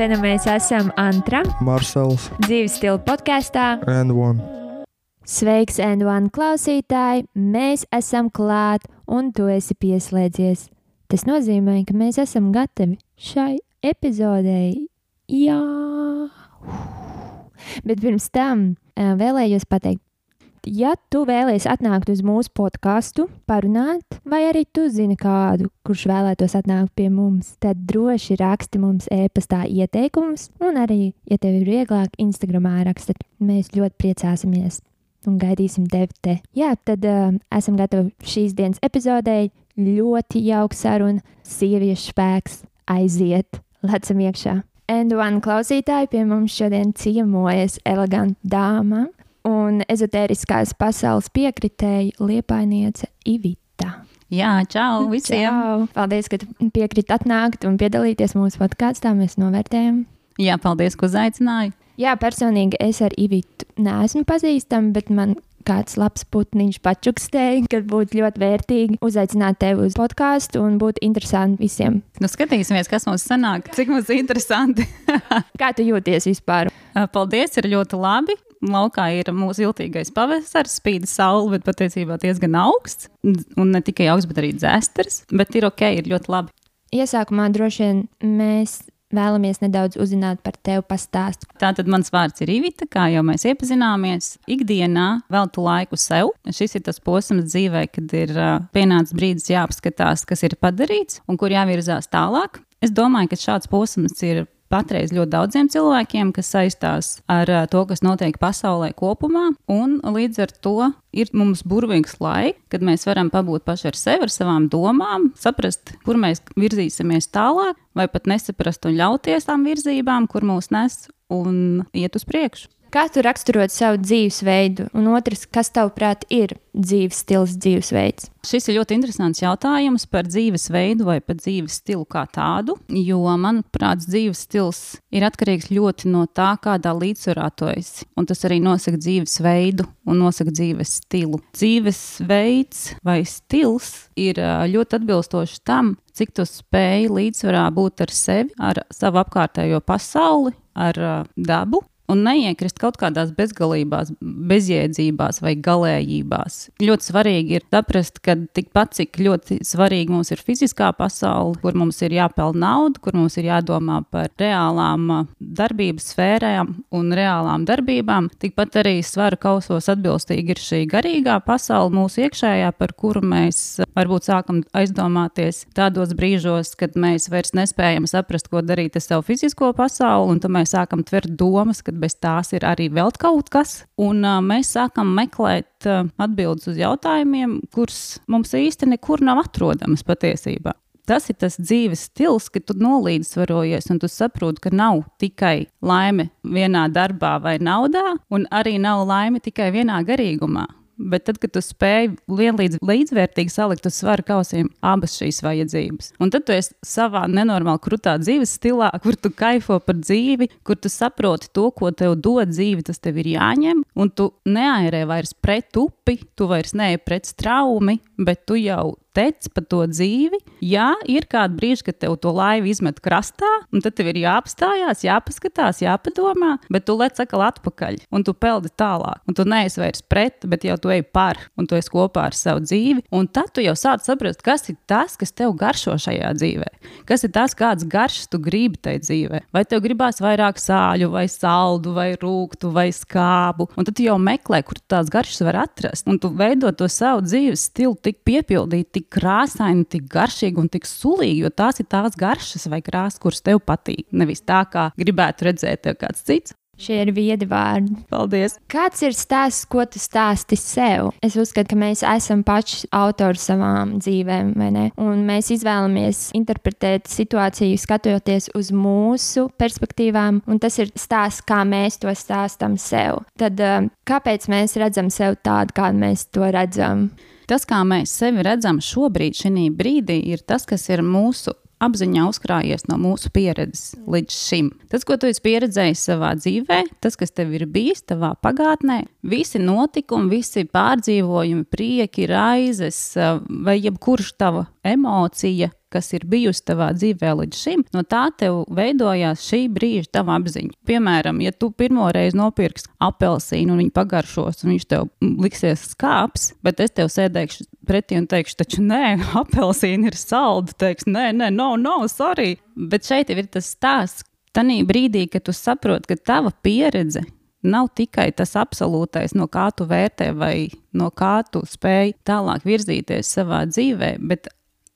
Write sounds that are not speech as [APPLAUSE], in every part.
Nu mēs esam Antra, Marsels dzīves stila podkāstā. and One. Sveiks, N1 klausītāji! Mēs esam klāt, un tu esi pieslēdzies. Tas nozīmē, ka mēs esam gatavi šai epizodei. Jā! Bet pirms tam eh, vēlējos pateikt, ja tu vēlies atnākt uz mūsu podkāstu, parunāt, vai arī tu zini kādu, kurš vēlētos atnākt pie mums, tad droši raksti mums e-pastā ieteikumus, un arī, ja tev ir vieglāk, Instagramā rakstat. Mēs ļoti priecāsimies un gaidīsim tevi te. Jā, tad uh, esam gatavi šīs dienas epizodei. Ļoti jauka saruna, sieviešu spēks aiziet, lecam iekšā. N1 klausītāji pie mums šodien ciemojas eleganta dāma un ezotēriskās pasaules piekritēja liepainiece Ivita. Jā, čau visiem! Čau! Paldies, ka tu piekriti atnākt un piedalīties mūsu podkāstā. Mēs novērtējam. Jā, paldies, ka uzaicināji. Jā, personīgi es ar Ivitu neesmu pazīstama, bet man kāds labs putniņš pačukstēja, ka būtu ļoti vērtīgi uzaicināt tevi uz podkāstu un būtu interesanti visiem. Nu, skatīsimies, kas mums sanāk, cik mums ir interesanti. [LAUGHS] Kā tu jūties vispār? paldies, ir ļoti labi. Laukā ir mūsu ilgākais pavasaris, spīd saule, bet patiesībā diezgan augsts. Un ne tikai augsts, bet arī dzēsters. Bet ir ok, ir ļoti labi. Iesākumā droši vien mēs vēlamies nedaudz uzzināt par tevi, pastāstīt. Tātad mans vārds ir Ivita, kā jau mēs iepazināmies. Ikdienā veltu laiku sev. Šis ir tas posms dzīvē, kad ir pienācis brīdis jāapskatās, kas ir padarīts un kur jāvirzās tālāk. Es domāju, ka šāds posms ir patreiz ļoti daudziem cilvēkiem, kas saistās ar to, kas notiek pasaulē kopumā. Un līdz ar to ir mums burvīgs laiks, kad mēs varam pabūt paši ar sevi, ar savām domām, saprast, kur mēs virzīsimies tālāk, vai pat nesaprast un ļauties tām virzībām, kur mūs nes un iet uz priekšu. Kā tu raksturot savu dzīvesveidu, un otrs, kas tavuprāt ir dzīves stils, dzīvesveids? Šis ir ļoti interesants jautājums par dzīvesveidu vai par dzīves stilu kā tādu, jo, manuprāt, dzīves stils ir atkarīgs ļoti no tā, kādā līdzsvarā tu esi. Un tas arī nosaka dzīvesveidu un nosaka dzīves stilu. Dzīvesveids vai stils ir ļoti atbilstošs tam, cik tu spēj līdzsvarā būt ar sevi, ar savu apkārtējo pasauli, ar dabu un neiekrist kaut kādās bezgalībās, bezjēdzībās vai galējībās. Ļoti svarīgi ir saprast, ka tikpat cik ļoti svarīgi mums ir fiziskā pasaule, kur mums ir jāpelnā nauda, kur mums ir jādomā par reālām a, darbības sfērām un reālām darbībām, tikpat arī svaru kausos atbilstīgi ir šī garīgā pasaule mūsu iekšējā, par kuru mēs a, varbūt sākam aizdomāties tādos brīžos, kad mēs vairs nespējam saprast, ko darīt ar savu fizisko pasauli, un tad mēs sākam tvert domas, ka bez tās ir arī vēl kaut kas. Un uh, mēs sākam meklēt uh, atbildes uz jautājumiem, kurus mums īsti nekur nav atrodams patiesībā. Tas ir tas dzīves stils, ka tu nolīdzsvarojies un tu saproti, ka nav tikai laime vienā darbā vai naudā, un arī nav laime tikai vienā garīgumā. Bet tad, kad tu spēj vienlīdz līdzvērtīgi salikt uz svaru kausiem abas šīs vajadzības, un tad tu esi savā nenormāli krutā dzīves stilā, kur tu kaifo par dzīvi, kur tu saproti to, ko tev dod dzīve, tas tev ir jāņem, un tu neairē vairs pret upi, tu vairs neej pret straumi, bet tu jau tec pa to dzīvi. Jā, ir kādi brīži, kad tev to laivu izmet krastā, tad tev ir jāapstājās, jāpaskatās, jāpadomā, bet tu lec atkal atpakaļ, un tu peldi tālāk. Un tu neesi vairs pret, bet jau tu ej par, un tu esi kopā ar savu dzīvi. Un tad tu jau sāc saprast, kas ir tas, kas tev garšo šajā dzīvē. Kas ir tas, kāds garšas tu gribi tajā dzīvē. Vai tev gribās vairāk sāļu, vai saldu, vai rūktu, vai skābu. Un tad tu jau meklē, kur tās garšas var atrast. Un tu veido to savu dzīves stilu tik piepildīt, tik krāsaini, tik garšīgi un tik sulīgi, jo tās ir tās garšas vai krāsas, kuras tev patīk. Nevis tā, kā gribētu redzēt tev kāds cits. Šie ir viedi vārdi. Paldies! Kāds ir stāsts, ko tu stāsti sev? Es uzskatu, ka mēs esam paši autori savām dzīvēm, vai ne? Un mēs izvēlamies interpretēt situāciju, skatoties uz mūsu perspektīvām, un tas ir stāsts, kā mēs to stāstām sev. Tad eh, kāpēc mēs redzam sevi tādu, kādu mēs to redzam? Tas, kā mēs sevi redzam šobrīd, šī brīdī, ir tas, kas ir mūsu apziņā uzkrājies no mūsu pieredzes līdz šim. Tas, ko tu esi pieredzējis savā dzīvē, tas, kas tev ir bijis tavā pagātnē, visi notikumi, visi pārdzīvojumi, prieki, raizes vai jebkurš tava emocija kas ir bijusi tavā dzīvē līdz šim, no tā tev veidojās šī brīža tava apziņa. Piemēram, ja tu pirmo reizi nopirksi apelsīnu un viņa pagaršos, un viņš tev liksies skāps, bet es tev sēdēšu pretī un teikšu, taču nē, [LAUGHS] apelsīna ir salda. Teiks, nē, nē, no, no, sorry. Bet šeit ir tas stāsts. Tanī brīdī, kad tu saproti, ka tava pieredze nav tikai tas absolūtais, no kā tu vērtē vai no kā tu spēj tālāk virzīties savā dzīvē, bet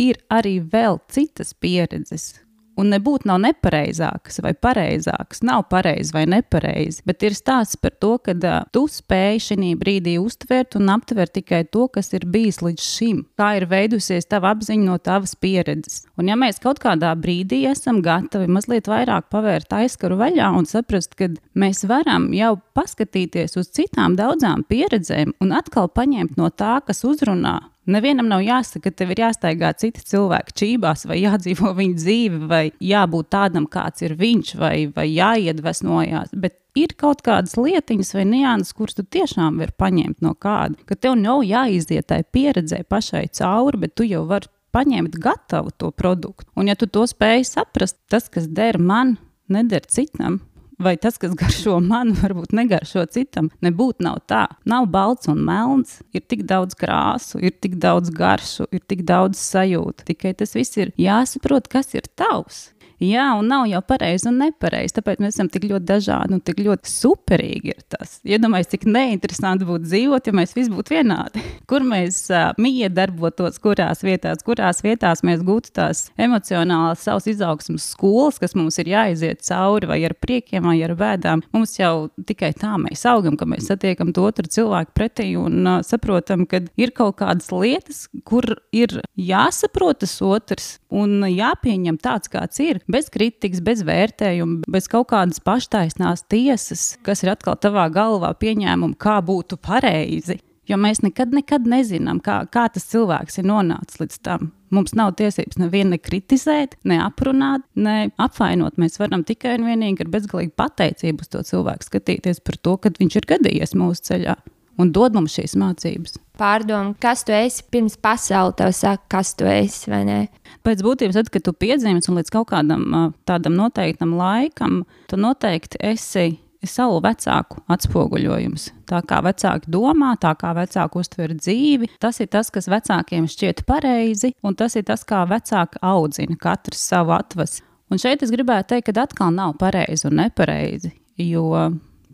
ir arī vēl citas pieredzes, Un nebūtu nav nepareizākas vai pareizākas, nav pareizi vai nepareizi, bet ir stāsts par to, ka uh, tu spēj šī brīdī uztvert un aptvert tikai to, kas ir bijis līdz šim. Kā ir veidusies tava apziņa no tavas pieredzes. Un ja mēs kaut kādā brīdī esam gatavi mazliet vairāk pavērt aizskaru vaļā un saprast, ka mēs varam jau paskatīties uz citām daudzām pieredzēm un atkal paņemt no tā, kas uzrunā Nevienam nav jāsaka, ka tev ir jāstaigā cita cilvēka čībās, vai jādzīvo viņa dzīve, vai jābūt tādam, kāds ir viņš, vai, vai jāiedvesmojās. Bet ir kaut kādas lietiņas vai nianses, kuras tu tiešām vari paņemt no kāda. Ka tev nav jāiziet tai pieredzē pašai cauri, bet tu jau vari paņemt gatavu to produktu. Un ja tu to spēj saprast, tas, kas der man, neder citam, vai tas, kas garšo [LAUGHS] man, varbūt negaršo citam. Nebūtu nav tā. Nav balts un melns, ir tik daudz krāsu, ir tik daudz garšu, ir tik daudz sajūtu. Tikai tas viss ir jāsaprot, kas ir tavs. Jā, un nav jau pareizi un nepareizi. Tāpēc mēs esam tik ļoti dažādi un tik ļoti superīgi. Ir tas. Iedomājieties, cik neinteresanti būtu dzīvot, ja mēs visi būtu vienādi. [LAUGHS] Kur mēs uh, mīja darbotos, kurās vietās, kurās vietās mēs gūtu tās emocionālās savas izaugsmas skolas, kas mums ir jāiziet cauri vai ar priekiem, vai ar bēdām. Mums jau tikai tā mēs augam, ka mēs satiekam to otru cilvēku pretī un uh, saprotam, ka ir kaut kādas lietas, kur ir jāsaprot tas otrs un jāpieņem tāds, kāds ir bez kritikas, bez vērtējuma, bez kaut kādas paštaisnās tiesas, kas ir atkal tavā galvā pieņēmumi, kā būtu pareizi. Jo mēs nekad, nekad nezinām, kā, kā tas cilvēks ir nonācis līdz tam. Mums nav tiesības nevienu ne kritizēt, ne aprunāt, ne apvainot. Mēs varam tikai un vienīgi ar bezgalīgu pateicību uz to cilvēku skatīties par to, ka viņš ir gadījies mūsu ceļā un dod mums šīs mācības. Pārdomu, kas tu esi pirms pasaules tev saka, kas tu esi vai nē. Pēc būtības, tad, kad tu piedzimsti un līdz kaut kādam tādam noteiktam laikam, tu noteikti esi savu vecāku atspoguļojums. Tā kā vecāki domā, tā kā vecāki uztver dzīvi, tas ir tas, kas vecākiem šķiet pareizi, un tas ir tas, kā vecāki audzina katrs savu atvasi. Un šeit es gribētu teikt, ka atkal nav pareizi un nepareizi, jo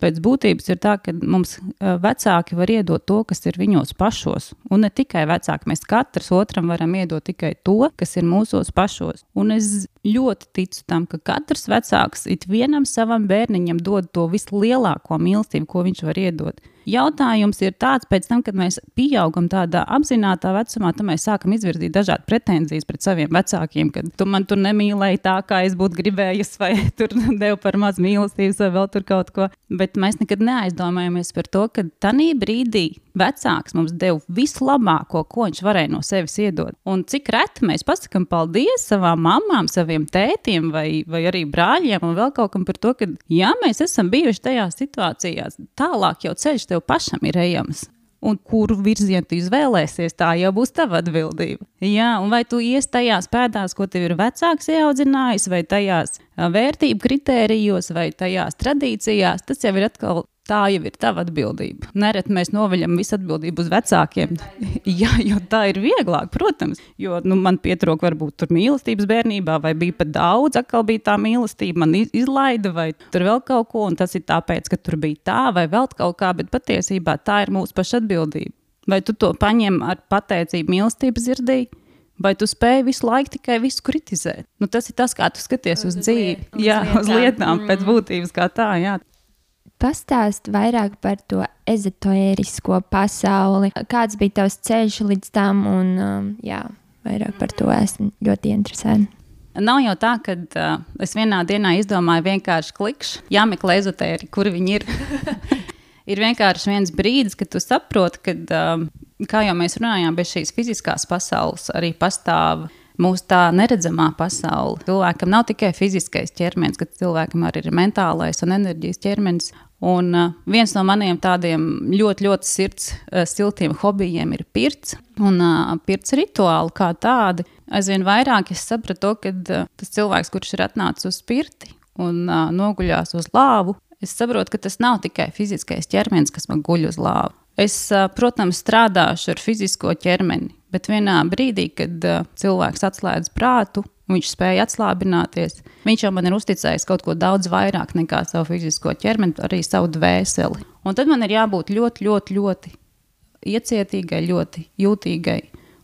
pēc būtības ir tā, ka mums vecāki var iedot to, kas ir viņos pašos. Un ne tikai vecāki, mēs katrs otram varam iedot tikai to, kas ir mūsos pašos. Un es ļoti ticu tam, ka katrs vecāks it vienam savam bērniņam dod to vislielāko mīlestību, ko viņš var iedot. Jautājums ir tāds, pēc tam, kad mēs pieaugam tādā apzināta vecumā, tad mēs sākam izvirzīt dažādas pretenzijas pret saviem vecākiem, ka tu man tur nemīlēji tā, kā es būtu gribējis, vai [LAUGHS] tur devu par maz mīlestības, vai vēl tur kaut ko. Bet mēs nekad neaizdomājamies par to, ka tajā brīdī vecāks mums deva vislabāko, ko viņš varēja no sevis iedot. Un cik reti mēs pasakām paldies savām mamām, saviem tētiem vai, vai arī brāļiem un vēl kaut kam par to, ka ja mēs esam bijuši tajās situācijās, tālāk jau ceļš tev pašam ir ejams. Un kuru virzienu tu izvēlēsies, tā jau būs tava atbildība. Jā, un vai tu ies tajās pēdās, ko tev ir vecāks ieaudzinājis, vai tajās vērtību kritērijos, vai tajās tradīcijās, tas jau ir atkal tā jau ir tava atbildība. Nereti mēs noveļam visu atbildību uz vecākiem. [LAUGHS] Jā, jo tā ir vieglāk, protams. Jo nu, man pietrūka varbūt tur mīlestības bērnībā, vai bija pat daudz, atkal bija tā mīlestība, man izlaida, vai tur vēl kaut ko, un tas ir tāpēc, ka tur bija tā, vai vēl kaut kā, bet patiesībā tā ir mūsu paša atbildība. Vai tu to paņem ar pateicību mīlestības sirdī? Vai tu spēj visu laiku tikai visu kritizēt? Nu, tas ir tas, kā tu skaties uz, uz dzīvi, liet, uz jā, lietām. uz lietām, pēc mm. būtības kā tā. Jā. Pastāst vairāk par to ezotērisko pasauli. Kāds bija tavs ceļš līdz tam, un um, jā, vairāk par to esmu ļoti interesēta. Nav jau tā, ka uh, es vienā dienā izdomāju vienkārši klikšķi, jāmeklē ezotēri, kur viņi ir. [LAUGHS] ir vienkārši viens brīdis, kad tu saproti, ka, uh, kā jau mēs runājām, bez šīs fiziskās pasaules arī pastāv mūsu tā neredzamā pasaule. Cilvēkam nav tikai fiziskais ķermenis, bet cilvēkam arī ir mentālais un enerģijas ķermenis. Un uh, viens no maniem tādiem ļoti, ļoti sirds uh, siltiem hobijiem ir pirts. Un uh, pirts rituāli kā tādi. Aizvien vairāk es sapratu, ka tas cilvēks, kurš ir atnācis uz pirti un noguļās uz lāvu, es saprotu, ka tas nav tikai fiziskais ķermenis, kas man guļ uz lāvu. Es, protams, strādāšu ar fizisko ķermeni, bet vienā brīdī, kad cilvēks atslēdz prātu, viņš spēja atslābināties. Viņš jau man ir uzticējis kaut ko daudz vairāk nekā savu fizisko ķermeni, arī savu dvēseli. Un tad man ir jābūt ļoti, ļoti, ļoti iecietīgai, ļoti jūtīgai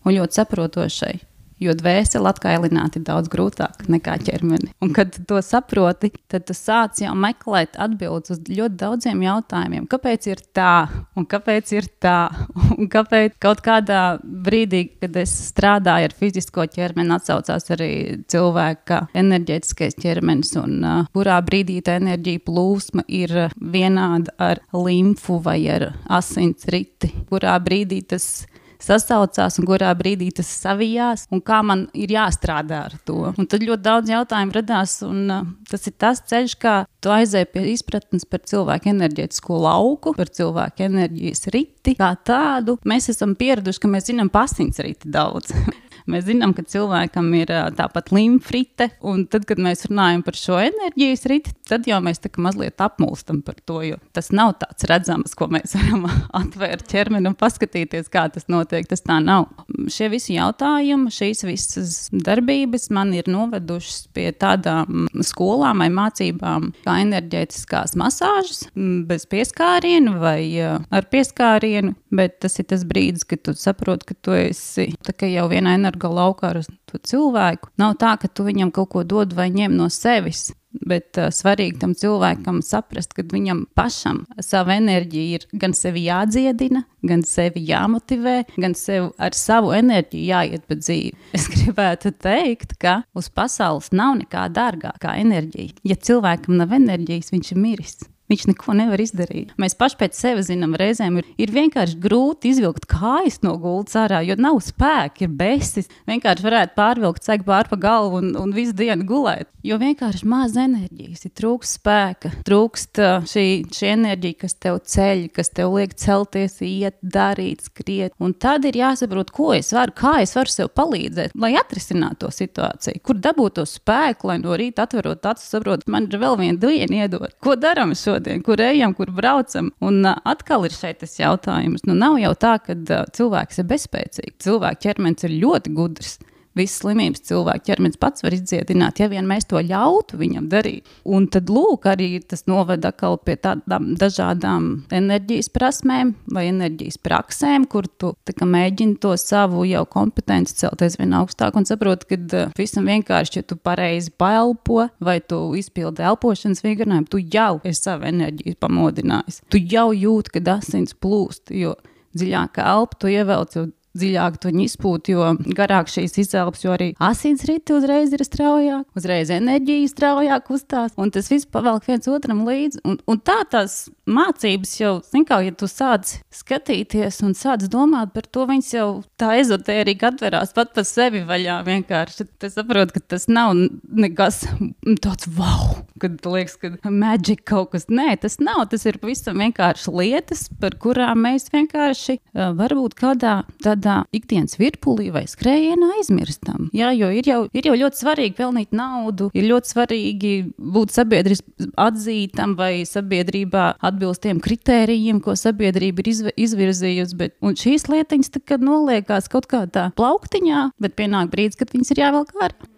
un ļoti saprotošai. Jo dvēseli atkailināt ir daudz grūtāk nekā ķermeni. Un, kad to saproti, tad tu sāc jau meklēt atbildes uz ļoti daudziem jautājumiem. Kāpēc ir tā, un kāpēc ir tā, [LAUGHS] un kāpēc kaut kādā brīdī, kad es strādāju ar fizisko ķermeni, atsaucās arī cilvēka enerģētiskais ķermenis, un uh, kurā brīdī tā enerģija plūsma ir vienāda ar limfu vai ar asins riti, kurā brīdī tas ir sasaucās un kurā brīdī tas savijās un kā man ir jāstrādā ar to. Un tad ļoti daudz jautājumu radās, un uh, tas ir tas ceļš, kā tu aizēji pie izpratnes par cilvēku enerģētisko lauku, par cilvēku enerģijas riti kā tādu. Mēs esam pieraduši, ka mēs zinām pasīns riti daudz. [LAUGHS] Mēs zinām, ka cilvēkam ir tāpat limfrite, un tad, kad mēs runājam par šo enerģijas riti, tad jau mēs tā kā mazliet apmulstam par to, jo tas nav tāds redzams, ko mēs [LAUGHS] varam atvērt ķermeni un paskatīties, kā tas notiek. Tas tā nav. Šie visi jautājumi, šīs visas darbības man ir novedušas pie tādām skolām vai mācībām, kā enerģētiskās masāžas, bez pieskāriena vai ar pieskārienu, bet tas ir tas brīdis, kad tu saproti, ka tu esi jau vienā enerģētiskā energo laukā ar to cilvēku. Nav tā, ka tu viņam kaut ko dod vai ņem no sevis. Bet uh, svarīgi tam cilvēkam saprast, ka viņam pašam sava enerģija ir gan sevi jādziedina, gan sevi jāmotivē, gan sev ar savu enerģiju jāiet pa dzīvi. [LAUGHS] Es gribētu teikt, ka uz pasaules nav nekā dārgākā enerģija. Ja cilvēkam nav enerģijas, viņš ir miris. Viņš neko nevar izdarīt. Mēs paši pēc sevis zinām, reizēm ir, ir vienkārši grūti izvilkt kājas no gultas ārā, jo nav spēka, ir besis. Vienkārši varētu pārvilkt cegu pāri pa galvu un, un visu dienu gulēt. Jo vienkārši maz enerģijas, ir trūkst spēka, trūkst uh, šī, šī enerģija, kas tev ceļ, kas tev liek celties, iet, darīt, skriet. Un tad ir jāsaprot, ko es varu, kā es varu sev palīdzēt, lai atrisinātu to situāciju, kur dabūt to spēku, lai no rīta atverot acis, saprotu, man ir vēl viena diena iedot. Ko darām šo? Šodien, kur ejam, kur braucam. Un atkal ir šeit tas jautājums. Nu, nav jau tā, ka cilvēks ir bezspēcīgs. Cilvēka ķermenis ir ļoti gudrs visas slimības cilvēka ķermenis pats var izdziedināt, ja vien mēs to ļautu viņam darīt. Un tad, lūk, arī tas noveda pie tādām dažādām enerģijas prasmēm vai enerģijas praksēm, kur tu mēģini to savu jau kompetenci celt aizvien augstāk un saproti, ka visam vienkārši, ja tu pareizi paelpo vai tu izpildi elpošanas vingrinājumu, tu jau esi savu enerģiju pamodinājis. Tu jau jūti, kad asins plūst, jo dziļāk elpu tu ievelc, jo dziļāk to izpūt, jo garāk šīs izelpas, jo arī asins riti uzreiz ir straujāk, uzreiz enerģija straujāk uzstās, un tas viss pavelk viens otram līdzi. Un, un tā tās mācības jau, kā, ja tu sāc skatīties un sāc domāt par to, viņas jau tā ezotērika atverās pat pa sevi vaļā vienkārši. Tas saprot, ka tas nav nekas tāds wow, kad liekas, ka maģika kaut kas. Nē, tas nav, tas ir pavisam vienkārši lietas, par kurām mēs vienkārši varbūt kādā tādā tādā ikdienas virpulī vai skrējienā aizmirstam. Jā, jo ir jau, ir jau ļoti svarīgi pelnīt naudu, ir ļoti svarīgi būt sabiedriski atzītam vai sabiedrībā atbilst tiem kritērijiem, ko sabiedrība ir izv izvirzījusi. Bet, šīs lietiņas noliekās kaut kādā plauktiņā, bet pienāk brīdis, kad viņas ir jāvelk ārā.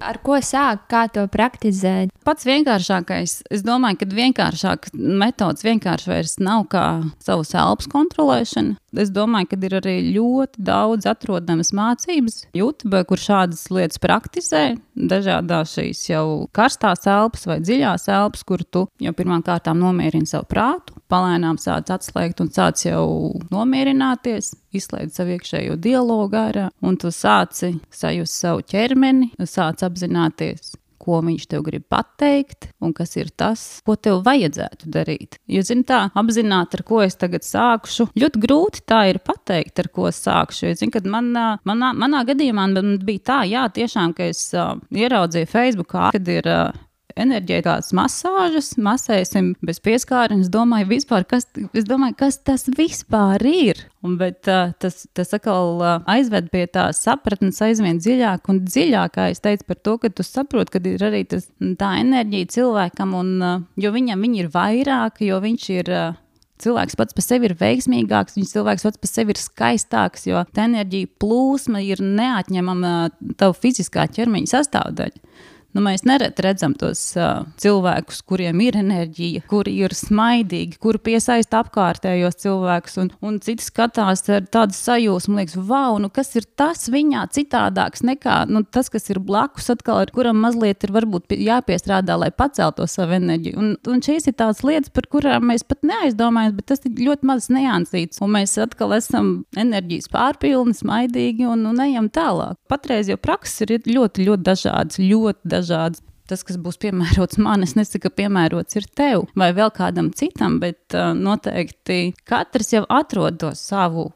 Ar ko sākt, kā to praktizēt? Pats vienkāršākais, es domāju, ka vienkāršāks metods vienkārši vairs nav kā savas elpas kontrolēšana. Es domāju, ka ir arī ļoti daudz atrodamas mācības YouTube, kur šādas lietas praktizē. Dažādās šīs jau karstās elpas vai dziļās elpas, kur tu jau pirmām kārtām nomierini savu prātu, palēnām sāc atslēgt un sāc jau nomierināties izslēdz savu iekšējo dialogu ārā, un tu sāci sajust savu ķermeni, sāc apzināties, ko viņš tev grib pateikt, un kas ir tas, ko tev vajadzētu darīt. Jo, zini, tā apzināti, ar ko es tagad sākšu, ļoti grūti tā ir pateikt, ar ko sākšu. Jo, zini, kad manā, manā, manā gadījumā man bija tā, jā, tiešām, ka es uh, ieraudzīju Facebookā, kad ir uh, enerģētiskās masāžas, masēsim bez pieskārienes. Domāju, vispār, kas, es domāju, kas tas vispār ir. Un, bet uh, tas, tas atkal uh, aizved pie tā sapratnes aizvien dziļāk un dziļāk. Es teicu par to, ka tu saproti, ka ir arī tas, tā enerģija cilvēkam, un, uh, jo viņam viņi ir vairāk, jo viņš ir. Uh, cilvēks pats par sevi ir veiksmīgāks, viņš cilvēks pats par sevi ir skaistāks, jo tā enerģija plūsma ir neatņemama tava fiziskā ķermeņa sastāvdaļa. Nu, mēs nereti redzam tos uh, cilvēkus, kuriem ir enerģija, kuri ir smaidīgi, kuri piesaista apkārtējos cilvēkus, un, un citi skatās ar tādu sajūsmu, liekas, wow, nu kas ir tas viņā citādāks nekā nu, tas, kas ir blakus, atkal, ar kuram mazliet ir varbūt jāpiestrādā, lai paceltu savu enerģiju. Un, un šīs ir tādas lietas, par kurām mēs pat neaizdomājamies, bet tas ir ļoti maz neansīts, un mēs atkal esam enerģijas pārpilni, smaidīgi un, un ejam tālāk. Patreiz jau prakses ir ļoti, ļoti dažādas, ļoti dažādas dažādas. Tas, kas būs piemērots man, es nesaku, ka piemērots ir tev vai vēl kādam citam, bet uh, noteikti katrs jau atrod to savu,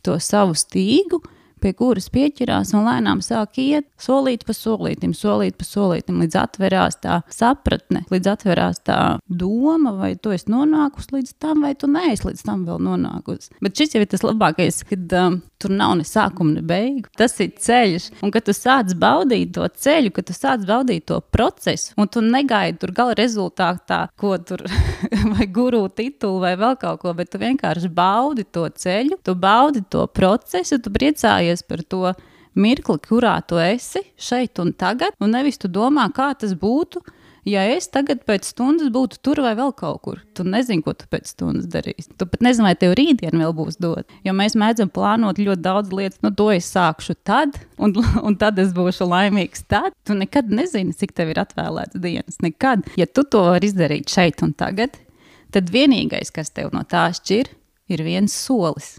to savu stīgu, pie kuras pieķerās un lēnām sāk iet solīt pa solītam, solīt pa solītam, līdz atverās tā sapratne, līdz atverās tā doma, vai tu esi nonākusi līdz tam, vai tu neesi līdz tam vēl nonākusi. Bet šis jau ir tas labākais, kad um, tur nav ne sākuma, ne beigu. Tas ir ceļš, un kad tu sāc baudīt to ceļu, kad tu sāc baudīt to procesu, un tu negaidi tur gala rezultātā, ko tur [LAUGHS] vai guru titulu vai vēl kaut ko, bet tu vienkārši baudi to ceļu, tu baudi to procesu, tu priecājies par to mirkli, kurā tu esi šeit un tagad, un nevis tu domā, kā tas būtu. Ja es tagad pēc stundas būtu tur vai vēl kaut kur, tu nezini, ko tu pēc stundas darīsi. Tu pat nezini, vai tev rītdien vēl būs dot. Jo mēs mēdzam plānot ļoti daudz lietas, nu, to es sākšu tad, un, [LAUGHS] un tad es būšu laimīgs. Tad tu nekad nezini, cik tev ir atvēlēts dienas. Nekad. Ja tu to vari izdarīt šeit un tagad, tad vienīgais, kas tev no tā šķir, ir viens solis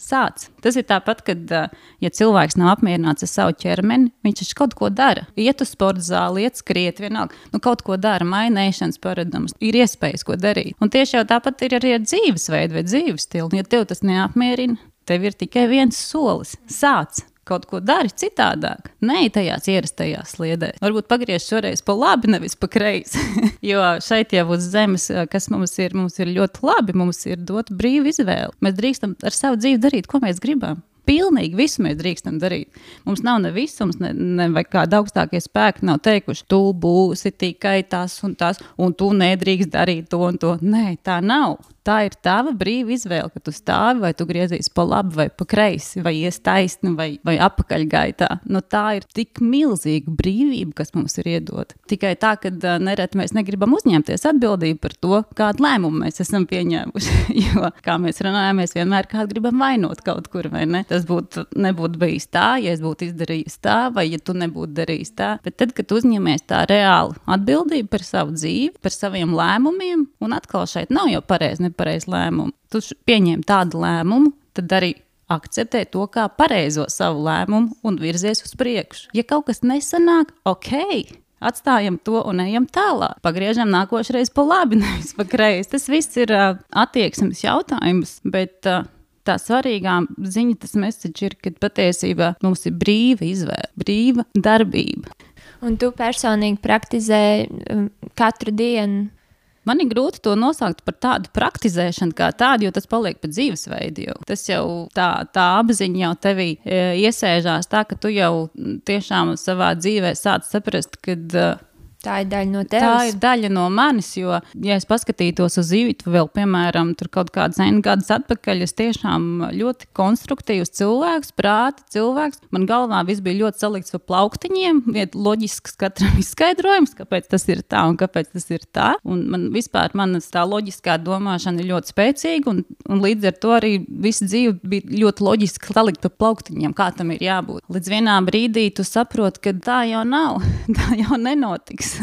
sāc. Tas ir tāpat, kad, ja cilvēks nav apmierināts ar savu ķermeni, viņš taču kaut ko dara. Iet uz sporta zāli, iet skriet, vienalga. Nu, kaut ko dara, mainīšanas paradumus, ir iespējas, ko darīt. Un tieši tāpat ir arī ar dzīvesveidu vai dzīves stilu. Ja tev tas neapmierina, tev ir tikai viens solis - sāc kaut ko dari citādāk. Nē, tajās ierastajās sliedēs. Varbūt pagriež šoreiz pa labi, nevis pa kreisi. [LAUGHS] jo šeit jau uz zemes, kas mums ir, mums ir ļoti labi, mums ir dota brīva izvēle. Mēs drīkstam ar savu dzīvi darīt, ko mēs gribam. Pilnīgi visu mēs drīkstam darīt. Mums nav ne visums, ne, ne kāda augstākie spēki nav teikuši, tu būsi tikai tas un tas, un tu nedrīkst darīt to un to. Nē, tā nav tā ir tava brīva izvēle, ka tu stāvi vai tu griezīsi pa labi vai pa kreisi, vai ies taisni vai, vai apakaļgaitā. Nu, tā ir tik milzīga brīvība, kas mums ir iedota. Tikai tā, ka uh, nereti mēs negribam uzņemties atbildību par to, kādu lēmumu mēs esam pieņēmuši. [LAUGHS] jo, kā mēs runājam, mēs vienmēr kādu gribam vainot kaut kur, vai ne? Tas būtu nebūtu bijis tā, ja es būtu izdarījis tā, vai ja tu nebūtu darījis tā. Bet tad, kad uzņemies tā reāli atbildību par savu dzīvi, par saviem lēmumiem, un atkal šeit nav jau pareizi nepareizu lēmumu. Tu pieņem tādu lēmumu, tad arī akceptē to kā pareizo savu lēmumu un virzies uz priekšu. Ja kaut kas nesanāk, ok. Atstājam to un ejam tālāk. Pagriežam nākošais pa labi, [LAUGHS] nevis pa kreisi. Tas viss ir uh, attieksmes jautājums, bet uh, tā svarīgā ziņa, tas message ir, ka patiesībā mums ir brīva izvēle, brīva darbība. Un tu personīgi praktizē um, katru dienu Man ir grūti to nosaukt par tādu praktizēšanu, kā tādu, jo tas paliek pēc dzīvesveida. Jau. Tas jau tā, tā apziņa jau tevī e, iesēžās, tā ka tu jau tiešām savā dzīvē sāc saprast, ka. E, Tā ir daļa no tevis. Tā ir daļa no manis, jo, ja es paskatītos uz Ivītu vēl, piemēram, tur kaut kādus gadus atpakaļ, es tiešām ļoti konstruktīvs cilvēks, prāta cilvēks. Man galvā viss bija ļoti salikts pa plauktiņiem, vieta loģisks katram [LAUGHS] izskaidrojums, kāpēc tas ir tā un kāpēc tas ir tā. Un man vispār manas tā loģiskā domāšana ir ļoti spēcīga, un, un līdz ar to arī visa dzīve bija ļoti loģiski salikt pa plauktiņiem, kā tam ir jābūt. Līdz vienā brīdī tu saproti, ka tā jau nav, [LAUGHS] tā jau nenotiks.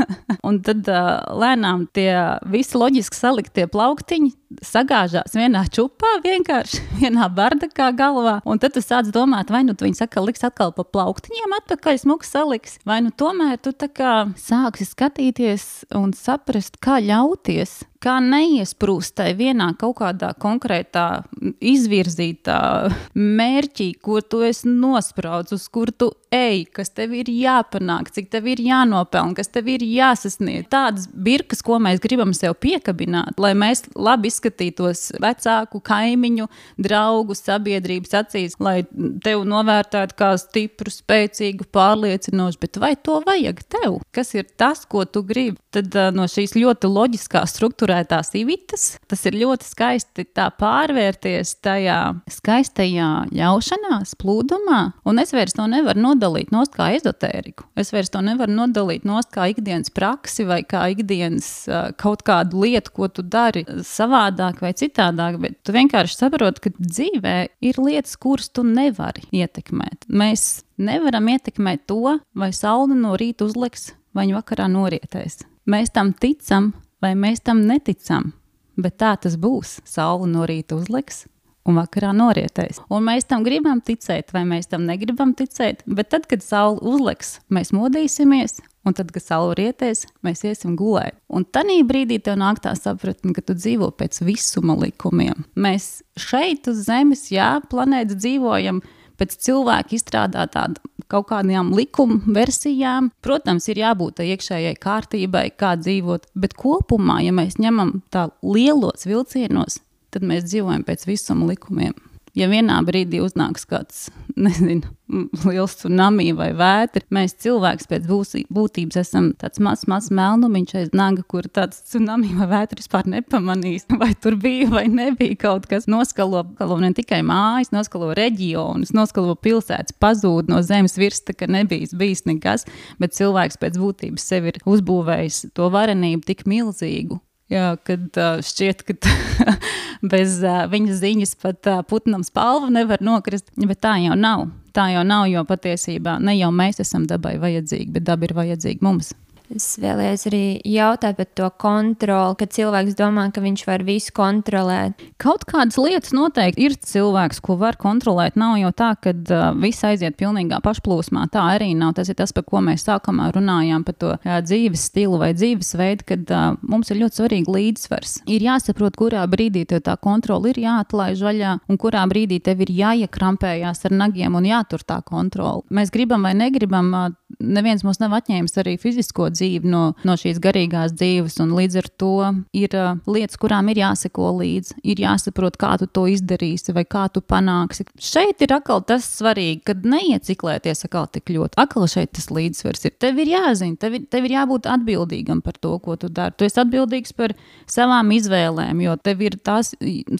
Un tad uh, lēnām tie visi loģiski saliktie plauktiņi sagāžās vienā čupā, vienkārši [LAUGHS] vienā bardakā galvā. Un tad tu sāc domāt, vai nu tu viņus atkal liks atkal pa plauktiņiem, atpakaļ smuks saliks, vai nu tomēr tu tā kā sāksi skatīties un saprast, kā ļauties kā neiesprūst tai vienā kaut kādā konkrētā, izvirzītā mērķī, ko tu esi nospraudis, uz kur tu ej, kas tev ir jāpanāk, cik tev ir jānopelna, kas tev ir jāsasniedz. Tādas birkas, ko mēs gribam sev piekabināt, lai mēs labi izskatītos vecāku, kaimiņu, draugu, sabiedrības acīs, lai tevi novērtētu kā stipru, spēcīgu, pārliecinošu, bet vai to vajag tev? Kas ir tas, ko tu gribi? Tad no šīs ļoti loģiskās struktūrās uzturētās ivitas. Tas ir ļoti skaisti pārvērties tajā skaistajā ļaušanās, plūdumā. Un es vairs to nevaru nodalīt no kā ezotēriku. Es vairs to nevaru nodalīt no kā ikdienas praksi vai kā ikdienas kaut kādu lietu, ko tu dari savādāk vai citādāk. Bet tu vienkārši saproti, ka dzīvē ir lietas, kuras tu nevari ietekmēt. Mēs nevaram ietekmēt to, vai saule no rīta uzliks vai vakarā norietēs. Mēs tam ticam, vai mēs tam neticam, bet tā tas būs. Saula no rīta uzliks. Un vakarā norietēs. Un mēs tam gribam ticēt, vai mēs tam negribam ticēt. Bet tad, kad saule uzliks, mēs modīsimies, un tad, kad saule rietēs, mēs iesim gulēt. Un tajā brīdī tev nāk tā sapratne, ka tu dzīvo pēc visuma likumiem. Mēs šeit uz Zemes, jā, planētas dzīvojam pēc cilvēka izstrādātā kaut kādām likuma versijām. Protams, ir jābūt iekšējai kārtībai, kā dzīvot, bet kopumā, ja mēs ņemam tā lielos vilcienos, tad mēs dzīvojam pēc visuma likumiem ja vienā brīdī uznāks kāds, [LAUGHS] nezinu, liels tsunami vai vētra, mēs cilvēks pēc būtības esam tāds mazs, mazs melnumiņš aiz naga, kur tāds tsunami vai vētra vispār nepamanīs, [LAUGHS] vai tur bija vai nebija kaut kas. Noskalo ne tikai mājas, noskalo reģionus, noskalo pilsētas, pazūd no zemes virs, tā ka nebija bijis nekas, bet cilvēks pēc būtības sev ir uzbūvējis to varenību tik milzīgu, Jā, kad uh, šķiet, ka [LAUGHS] bez uh, viņa ziņas pat uh, putnam spalva nevar nokrist, bet tā jau nav. Tā jau nav, jo patiesībā ne jau mēs esam dabai vajadzīgi, bet daba ir vajadzīga mums. Es vēlējos arī jautāt par to kontroli, ka cilvēks domā, ka viņš var visu kontrolēt. Kaut kādas lietas noteikti ir cilvēks, ko var kontrolēt. Nav jau tā, ka uh, viss aiziet pilnīgā pašplūsmā. Tā arī nav. Tas ir tas, par ko mēs sākumā runājām, par to uh, dzīves stilu vai dzīvesveidu, kad uh, mums ir ļoti svarīgi līdzsvars. Ir jāsaprot, kurā brīdī tev tā kontrole ir jāatlaiž vaļā un kurā brīdī tev ir jāiekrampējās ar nagiem un jātur tā kontrole. Mēs gribam vai negribam, uh, neviens mums nav atņēmis arī fizisko dzīvi no, no šīs garīgās dzīves. Līdz ar to ir uh, lietas, kurām ir jāseko līdzi, ir jāsaprot, kā tu to izdarīsi vai kā tu panāksi. Šeit ir atkal tas svarīgi, kad neieciklēties atkal tik ļoti. Atkal šeit tas līdzsvars ir. Tev ir jāzina, tev ir, tev ir jābūt atbildīgam par to, ko tu dari. Tu esi atbildīgs par savām izvēlēm, jo tev ir tās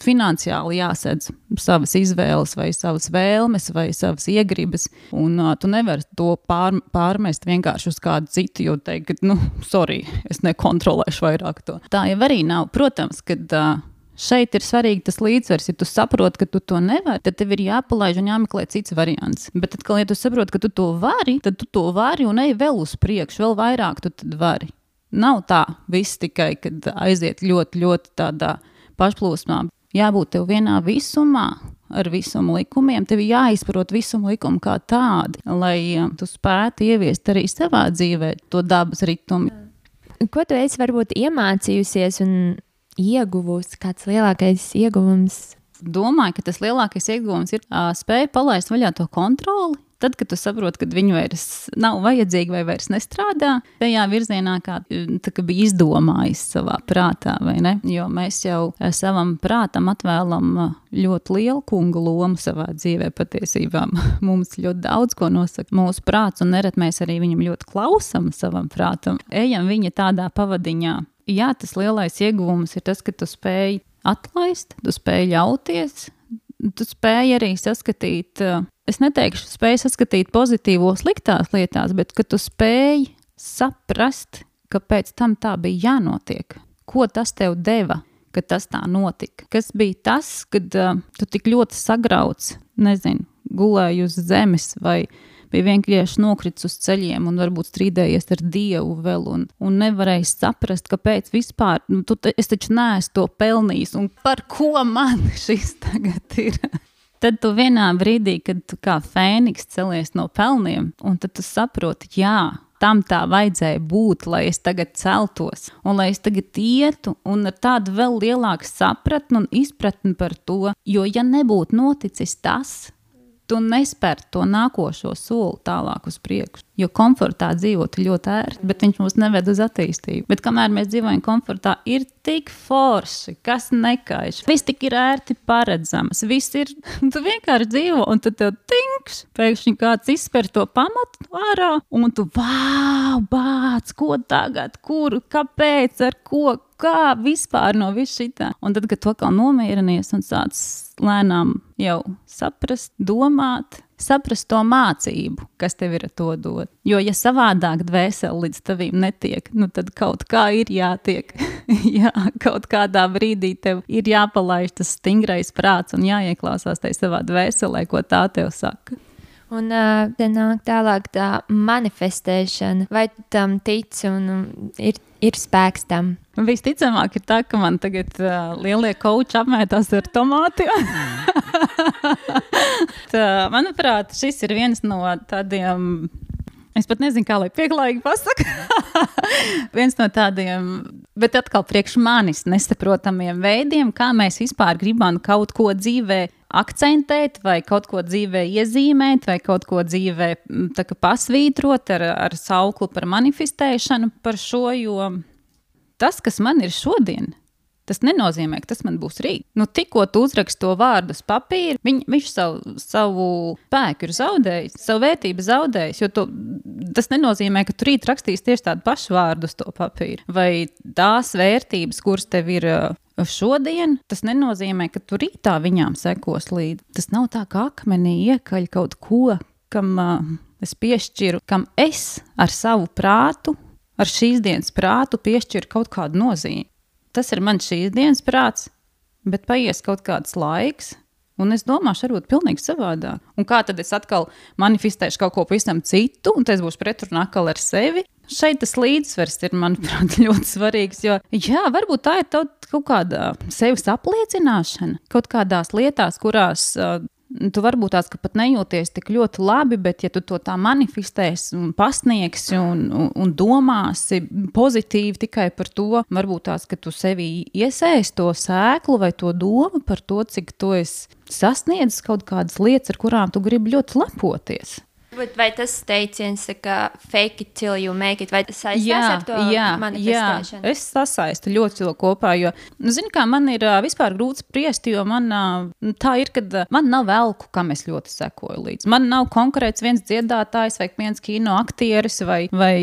finansiāli jāsedz savas izvēles, vai savas vēlmes, vai savas iegribas. Un uh, tu nevari to pār, pārmest vienkārši uz kādu citu, jo teikt, ka, nu, sorry, es nekontrolēšu vairāk to. Tā jau arī nav. Protams, kad. Uh, Šeit ir svarīgi tas līdzsvars. Ja tu saproti, ka tu to nevari, tad tev ir jāpalaiž un jāmeklē cits variants. Bet, tad, ja tu saproti, ka tu to vari, tad tu to vari un ej vēl uz priekšu, vēl vairāk tu vari. Nav tā, viss tikai, aiziet ļoti, ļoti tādā pašplūsmā. Jābūt tev vienā visumā, ar visuma likumiem. Tev ir jāizprot visuma likumi kā tādi, lai tu spētu ieviest arī savā dzīvē to dabas ritmu. Ko tu esi varbūt iemācījusies un ieguvusi? Kāds lielākais ieguvums? Domāju, ka tas lielākais ieguvums ir uh, spēja palaist vaļā to kontroli, Tad, kad tu saproti, ka viņi vairs nav vajadzīgi vai vairs nestrādā tajā virzienā, kā, kā bija izdomājis savā prātā, vai ne? Jo mēs jau savam prātam atvēlam ļoti lielu kungu lomu savā dzīvē. Patiesībā [LAUGHS] mums ļoti daudz ko nosaka mūsu prāts, un nereti mēs arī viņam ļoti klausām savam prātam. Ejam viņa tādā pavadiņā. Jā, tas lielais ieguvums ir tas, ka tu spēj atlaist, tu spēj ļauties, tu spēj arī saskatīt es neteikšu, spēj saskatīt pozitīvo, sliktās lietās, bet ka tu spēj saprast, ka pēc tam tā bija jānotiek. Ko tas tev deva, tas tā notika? Kas bija tas, kad uh, tu tik ļoti sagrauts, nezinu, gulēji uz zemes vai bija vienkārši nokritis uz ceļiem un varbūt strīdējies ar Dievu vēl un, un nevarēja saprast, kāpēc vispār, nu, tu, es taču neesmu to pelnījis un par ko man [LAUGHS] šis tagad ir. Tad tu vienā brīdī, kad tu kā fēniks celies no pelniem, un tad tu saproti, jā, tam tā vajadzēja būt, lai es tagad celtos, un lai es tagad ietu, un ar tādu vēl lielāku sapratni un izpratni par to, jo ja nebūtu noticis tas, tu nespēr to nākošo soli tālāk uz priekšu. Jo komfortā dzīvot ļoti ērti, bet viņš mūs neved uz attīstību. Bet kamēr mēs dzīvojam komfortā, ir tik forši, kas nekaiš. Viss tik ir ērti paredzams, viss ir, [LAUGHS] tu vienkārši dzīvo, un tad tev tinks, pēkšņi kāds izspēr to pamatu ārā, un tu, wow, bāc, ko tagad, kur, kāpēc, ar ko, kā vispār no viss šitā. Un tad, kad to kā nomierinies un sāc lēnām jau saprast, domāt, saprast to mācību, kas tev ir to dot. Jo, ja savādāk dvēseli līdz tavim netiek, nu tad kaut kā ir jātiek. [LAUGHS] Jā, kaut kādā brīdī tev ir jāpalaiž tas stingrais prāts un jāieklausās tajā savā dvēselē, ko tā tev saka. Un uh, te nāk tālāk tā manifestēšana, vai tu tam tici un um, ir, ir spēks tam. Visticamāk, ir tā, ka man tagad uh, lielie kauči apmētās ar tomātiem. [LAUGHS] [LAUGHS] tā, manuprāt, šis ir viens no tādiem. Es pat nezinu, kā lai pieklājīgi pasakā. [LAUGHS] viens no tādiem, bet atkal priekš manis nesaprotamiem veidiem, kā mēs vispār gribam kaut ko dzīvē akcentēt, vai kaut ko dzīvē iezīmēt, vai kaut ko dzīvē kā, pasvītrot ar, ar sauklu par manifestēšanu par šo, jo tas, kas man ir šodien, Tas nenozīmē, ka tas man būs rīt. Nu, tikko tu uzraksti to vārdu uz papīra, viņ, viņš savu, savu spēku ir zaudējis, savu vērtību zaudējis. To, tas nenozīmē, ka tu rīt rakstīsi tieši tādu pašu vārdu uz to papīra. Vai tās vērtības, kuras tev ir šodien, tas nenozīmē, ka tu rītā viņām sekos līdzi. Tas nav tā, ka akmenī iekaļ kaut ko, kam uh, es piešķiru, kam es ar savu prātu, ar šīs dienas prātu piešķiru kaut kādu nozīmi. Tas ir mans šīs dienas prāts, bet paies kaut kāds laiks. Un es domāšu, varbūt pilnīgi savādāk. Un kā tad es atkal manifestēšu kaut ko pavisam citu, un tas būs pretrunā atkal ar sevi? Šeit tas līdzsvars ir, manuprāt, [LAUGHS] ļoti svarīgs. Jo, jā, varbūt tā ir kaut kāda sevis apliecināšana, kaut kādās lietās, kurās uh, tu varbūt tās pat nejūties tik ļoti labi, bet, ja tu to tā manifestēsi un pasniegsi un, un, un domāsi pozitīvi tikai par to, varbūt tās, ka tu sevi iesēsi to sēklu vai to domu par to, cik tu esi sasniedzis kaut kādas lietas, ar kurām tu gribi ļoti lepoties. Bet vai tas teiciens, ka fake it till you make it, vai tas saistās jā, ar to jā, manifestēšanu? Jā, es sasaistu ļoti to kopā, jo, nu, zini, kā man ir vispār grūti spriest, jo man uh, tā ir, kad man nav velku, kam es ļoti sekoju līdzi. Man nav konkrēts viens dziedātājs vai viens kino aktieris vai, vai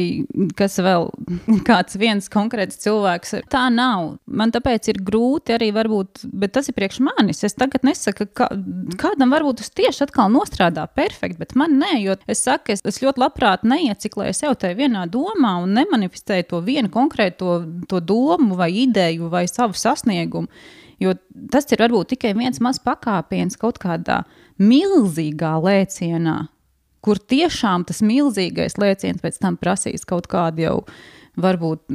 kas vēl [LAUGHS] kāds viens konkrēts cilvēks. Tā nav. Man tāpēc ir grūti arī varbūt, bet tas ir priekš manis. Es tagad nesaku, ka kādam varbūt tas tieši atkal nostrādā perfekti, bet man nē, jo Es saku, es, es ļoti labprāt neieciklēju sev tajā vienā domā un nemanifestēju to vienu konkrēto to domu vai ideju vai savu sasniegumu. Jo tas ir varbūt tikai viens mazs pakāpiens kaut kādā milzīgā lēcienā, kur tiešām tas milzīgais lēciens pēc tam prasīs kaut kādu jau varbūt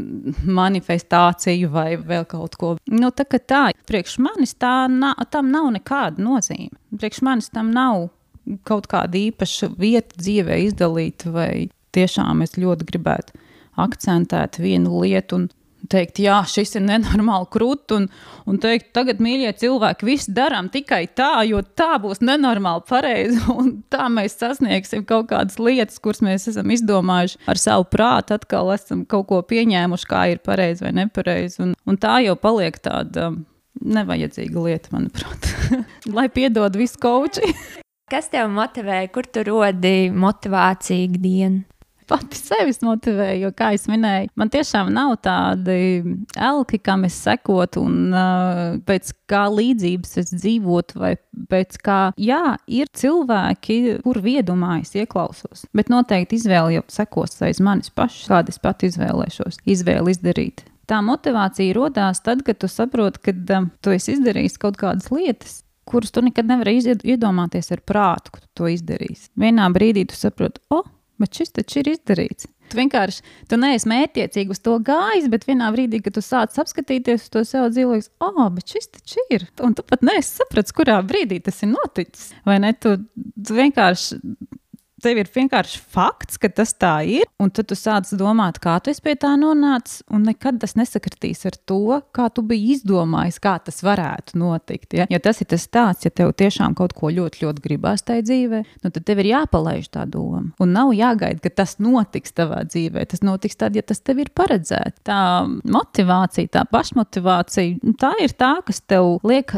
manifestāciju vai vēl kaut ko. Nu, tā kā tā, priekš manis tā na, tam nav nekāda nozīme. Priekš manis tam nav kaut kāda īpaša vieta dzīvē izdalīt, vai tiešām es ļoti gribētu akcentēt vienu lietu un teikt, jā, šis ir nenormāli krūts, un, un teikt, tagad, mīļie cilvēki, viss darām tikai tā, jo tā būs nenormāli pareizi, [LAUGHS] un tā mēs sasniegsim kaut kādas lietas, kuras mēs esam izdomājuši ar savu prātu, atkal esam kaut ko pieņēmuši, kā ir pareizi vai nepareizi, un, un tā jau paliek tāda nevajadzīga lieta, manuprāt, [LAUGHS] lai piedod visu koči. Kas tev motivēja, kur tu rodi motivāciju ikdienu? Pati sevi motivēju, jo, kā jau minēju, man tiešām nav tādi elki, kam es sekotu, un uh, pēc kā līdzības es dzīvotu, vai pēc kā, jā, ir cilvēki, kur viedumā es ieklausos. Bet noteikti izvēle jau sekos aiz manis pašas, kāda es pat izvēlēšos, izvēli izdarīt. Tā motivācija radās tad, kad tu saproti, ka um, tu esi izdarījis kaut kādas lietas, kurus tu nekad nevari iedomāties ar prātu, ka tu to izdarīsi. Vienā brīdī tu saproti, o, oh, bet šis taču ir izdarīts. Tu vienkārši tu neesi mērķiecīgi uz to gājis, bet vienā brīdī, kad tu sāc apskatīties uz to sev dzīvojas, oh, bet šis taču ir. Un tu pat neesi sapratis, kurā brīdī tas ir noticis. Vai ne? Tu, tu vienkārši tev ir vienkārši fakts, ka tas tā ir, un tad tu sāc domāt, kā tu pie tā nonāci, un nekad tas nesakritīs ar to, kā tu biji izdomājis, kā tas varētu notikt. Ja, ja tas ir tas tāds, ja tev tiešām kaut ko ļoti, ļoti gribās tajā dzīvē, nu, tad tev ir jāpalaiž tā doma. Un nav jāgaida, ka tas notiks tavā dzīvē. Tas notiks tad, ja tas tev ir paredzēts. Tā motivācija, tā pašmotivācija, tā ir tā, kas tev liek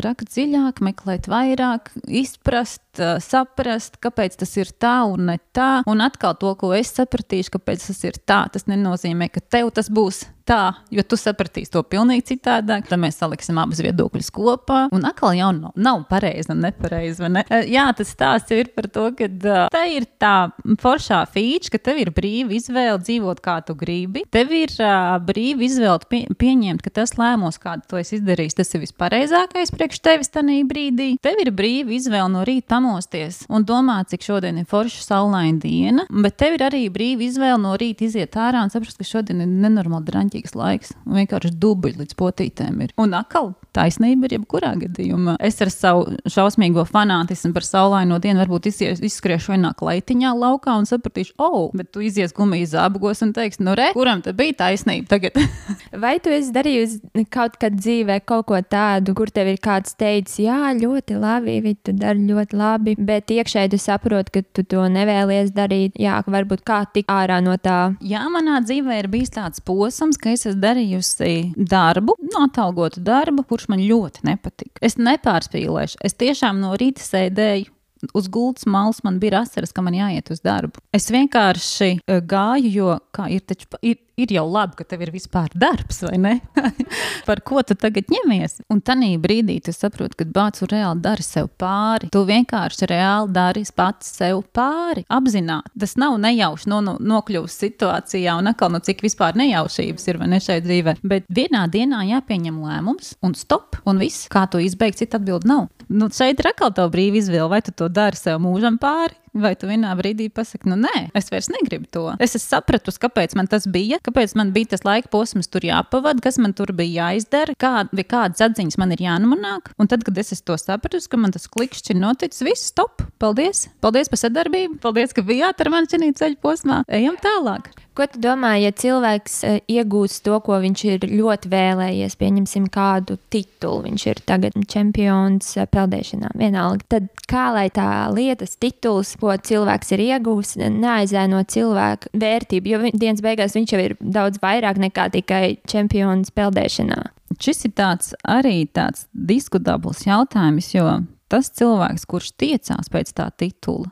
rakt dziļāk, meklēt vairāk, izprast, saprast, kāpēc tas ir tā un ne tā. Un atkal to, ko es sapratīšu, kāpēc tas ir tā, tas nenozīmē, ka tev tas būs tā, jo tu sapratīsi to pilnīgi citādāk. Tad mēs saliksim abus viedokļus kopā. Un atkal jau nav, nav pareizi un nepareizi. Ne? Jā, tas stāsts ir par to, ka uh, tā ir tā foršā feature, ka tev ir brīva izvēle dzīvot kā tu gribi. Tev ir uh, brīva izvēle pie, pieņemt, ka tas lēmums, kādu tu esi izdarījis, tas ir vispareizākais priekš tevis tajā brīdī. Tev ir brīva izvēle no rīta pamosties un domāt, cik šodien ir forša saulaina diena, bet tev ir arī brīva izvēle no rīta iziet ārā un saprast, ka šodien ir nenormāli draņķīgi vajadzīgs laiks. Vienkārši dubļi līdz potītēm ir. Un atkal taisnība ir jebkurā gadījumā. Es ar savu šausmīgo fanātismu par saulaino dienu varbūt izies, izskriešu vienā kleitiņā laukā un sapratīšu, oh, bet tu izies gumijas zābagos un teiksi, nu re, kuram tad bija taisnība tagad? [LAUGHS] Vai tu esi darījusi kaut kad dzīvē kaut ko tādu, kur tev ir kāds teicis, jā, ļoti labi, viņi tu dari ļoti labi, bet iekšēji tu saproti, ka tu to nevēlies darīt, jā, varbūt kā tik ārā no tā. Jā, manā dzīvē ir bijis tāds posms, ka es esmu darījusi darbu, notalgotu darbu, kurš man ļoti nepatika. Es nepārspīlēšu. Es tiešām no rīta sēdēju uz gultas malas man bija asaras, ka man jāiet uz darbu. Es vienkārši uh, gāju, jo ir, taču, ir, ir jau labi, ka tev ir vispār darbs, vai ne? [LAUGHS] Par ko tu tagad ņemies? Un tajā brīdī tu saproti, ka bācis reāli dara sev pāri. Tu vienkārši reāli dari pats sev pāri. Apzināti. Tas nav nejauši no, no, nokļuvis situācijā, un atkal, nu, cik vispār nejaušības ir ne šeit dzīvē. Bet vienā dienā jāpieņem lēmums, un stop, un viss, kā to izbeigt, cita atbildi nav. Nu, šeit ir atkal tā brīva izvēle, vai tu to dari sev mūžam pāri, Vai tu vienā brīdī pasaki, nu nē, es vairs negribu to. Es esmu sapratusi, kāpēc man tas bija, kāpēc man bija tas laika posms tur jāpavada, kas man tur bija jāizdara, kāda, kādas atziņas man ir jānomanāk. Un tad, kad es to sapratu, ka man tas klikšķis ir noticis, viss stop! Paldies! Paldies par sadarbību! Paldies, ka bijāt ar mani šajā ceļa posmā! Ejam tālāk! Ko tu domā, ja cilvēks uh, iegūst to, ko viņš ir ļoti vēlējies, pieņemsim kādu titulu, viņš ir tagad čempions uh, peldēšanā, vienalga, tad kā lai tā lietas tituls, ko cilvēks ir iegūst, neaizēno cilvēku vērtību, jo dienas beigās viņš jau ir daudz vairāk nekā tikai čempions peldēšanā. Šis ir tāds arī tāds diskutabls jautājums, jo tas cilvēks, kurš tiecās pēc tā titula,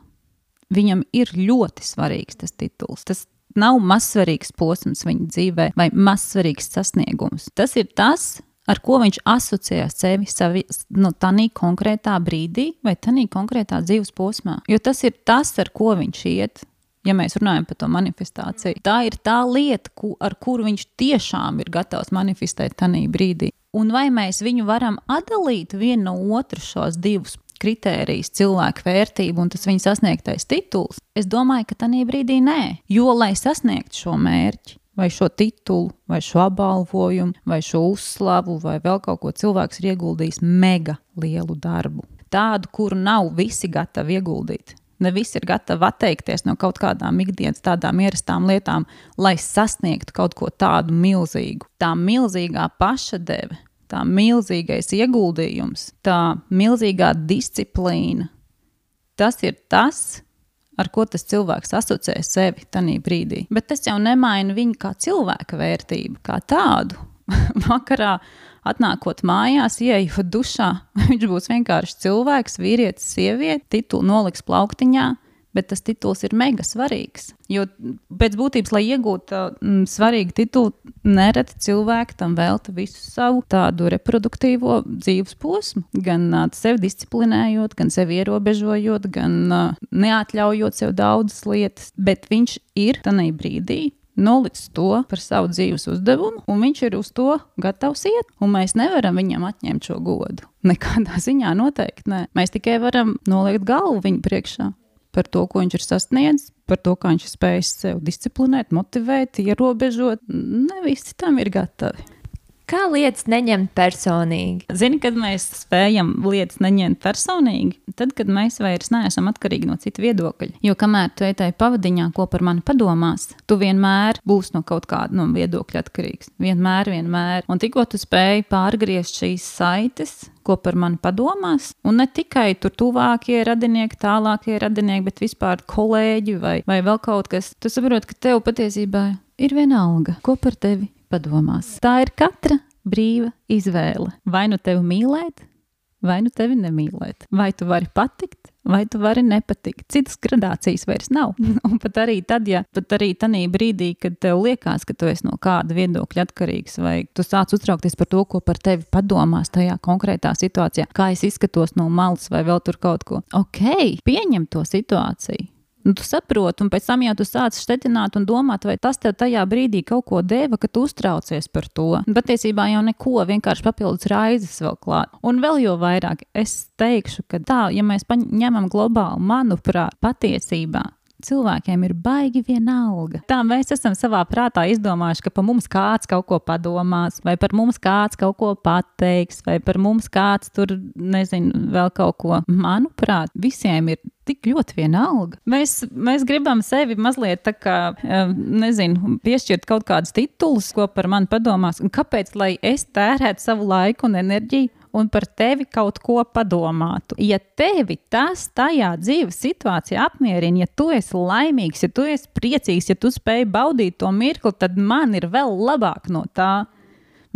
viņam ir ļoti svarīgs tas tituls. Tas nav mazsvarīgs posms viņa dzīvē vai mazsvarīgs sasniegums. Tas ir tas, ar ko viņš asociē sevi savi, nu, tādā konkrētā brīdī vai tādā konkrētā dzīves posmā. Jo tas ir tas, ar ko viņš iet. Ja mēs runājam par to manifestāciju, tā ir tā lieta, ku, ar kuru viņš tiešām ir gatavs manifestēt tajā brīdī. Un vai mēs viņu varam atdalīt vienu no otru šos divus kritērijs, cilvēka vērtība un tas viņa sasniegtais tituls, es domāju, ka tajā brīdī nē. Jo, lai sasniegtu šo mērķi, vai šo titulu, vai šo apbalvojumu, vai šo uzslavu, vai vēl kaut ko, cilvēks ir ieguldījis mega lielu darbu. Tādu, kuru nav visi gatavi ieguldīt. Ne visi ir gatavi atteikties no kaut kādām ikdienas tādām ierastām lietām, lai sasniegtu kaut ko tādu milzīgu. Tā milzīgā pašadeve tā milzīgais ieguldījums, tā milzīgā disciplīna, tas ir tas, ar ko tas cilvēks asociē sevi tajā brīdī. Bet tas jau nemaina viņu kā cilvēka vērtību, kā tādu. [LAUGHS] Vakarā atnākot mājās, ieejot dušā, [LAUGHS] viņš būs vienkārši cilvēks, vīrietis, sieviete, titulu noliks plauktiņā bet tas tituls ir mega svarīgs. Jo pēc būtības, lai iegūtu mm, svarīgu titulu, nereti cilvēki tam velta visu savu tādu reproduktīvo dzīves posmu. Gan uh, sevi disciplinējot, gan sevi ierobežojot, gan uh, neatļaujot sev daudzas lietas. Bet viņš ir tajā brīdī nolicis to par savu dzīves uzdevumu, un viņš ir uz to gatavs iet, mēs nevaram viņam atņemt šo godu. Nekādā ziņā noteikti nē. Mēs tikai varam noliekt galvu viņa priekšā par to, ko viņš ir sasniedzis, par to, kā viņš ir spējis sev disciplinēt, motivēt, ierobežot. Ne visi tam ir gatavi. Kā lietas neņemt personīgi? Zini, kad mēs spējam lietas neņemt personīgi, tad, kad mēs vairs neesam atkarīgi no citu viedokļa. Jo kamēr tu ej tajā pavadiņā, ko par mani padomās, tu vienmēr būsi no kaut kāda no viedokļa atkarīgs. Vienmēr, vienmēr. Un tikko tu spēj pārgriezt šīs saites, ko par mani padomās. Un ne tikai tur tuvākie radinieki, tālākie radinieki, bet vispār kolēģi vai, vai vēl kaut kas. Tu saproti, ka tev patiesībā ir vienalga, ko par tevi padomās. Tā ir katra brīva izvēle. Vai nu tevi mīlēt, vai nu tevi nemīlēt. Vai tu vari patikt, vai tu vari nepatikt. Citas gradācijas vairs nav. [LAUGHS] Un pat arī tad, ja pat arī tajā brīdī, kad tev liekas, ka tu esi no kāda viedokļa atkarīgs, vai tu sāc uztraukties par to, ko par tevi padomās tajā konkrētā situācijā, kā es izskatos no malas vai vēl tur kaut ko. Ok, pieņem to situāciju Nu, tu saproti, un pēc tam jau tu sāc štetināt un domāt, vai tas tev tajā brīdī kaut ko deva, ka tu uztraucies par to. Patiesībā jau neko, vienkārši papildus raizes vēl klāt. Un vēl jau vairāk es teikšu, ka tā, ja mēs ņemam globāli, manuprāt, patiesībā cilvēkiem ir baigi vienalga. Tā mēs esam savā prātā izdomājuši, ka par mums kāds kaut ko padomās, vai par mums kāds kaut ko pateiks, vai par mums kāds tur, nezinu, vēl kaut ko. Manuprāt, visiem ir tik ļoti vienalga. Mēs, mēs gribam sevi mazliet tā kā, nezinu, piešķirt kaut kādus titulus, ko par mani padomās. Un kāpēc, lai es tērētu savu laiku un enerģiju un par tevi kaut ko padomātu. Ja tevi tas tajā dzīves situācijā apmierina, ja tu esi laimīgs, ja tu esi priecīgs, ja tu spēj baudīt to mirkli, tad man ir vēl labāk no tā.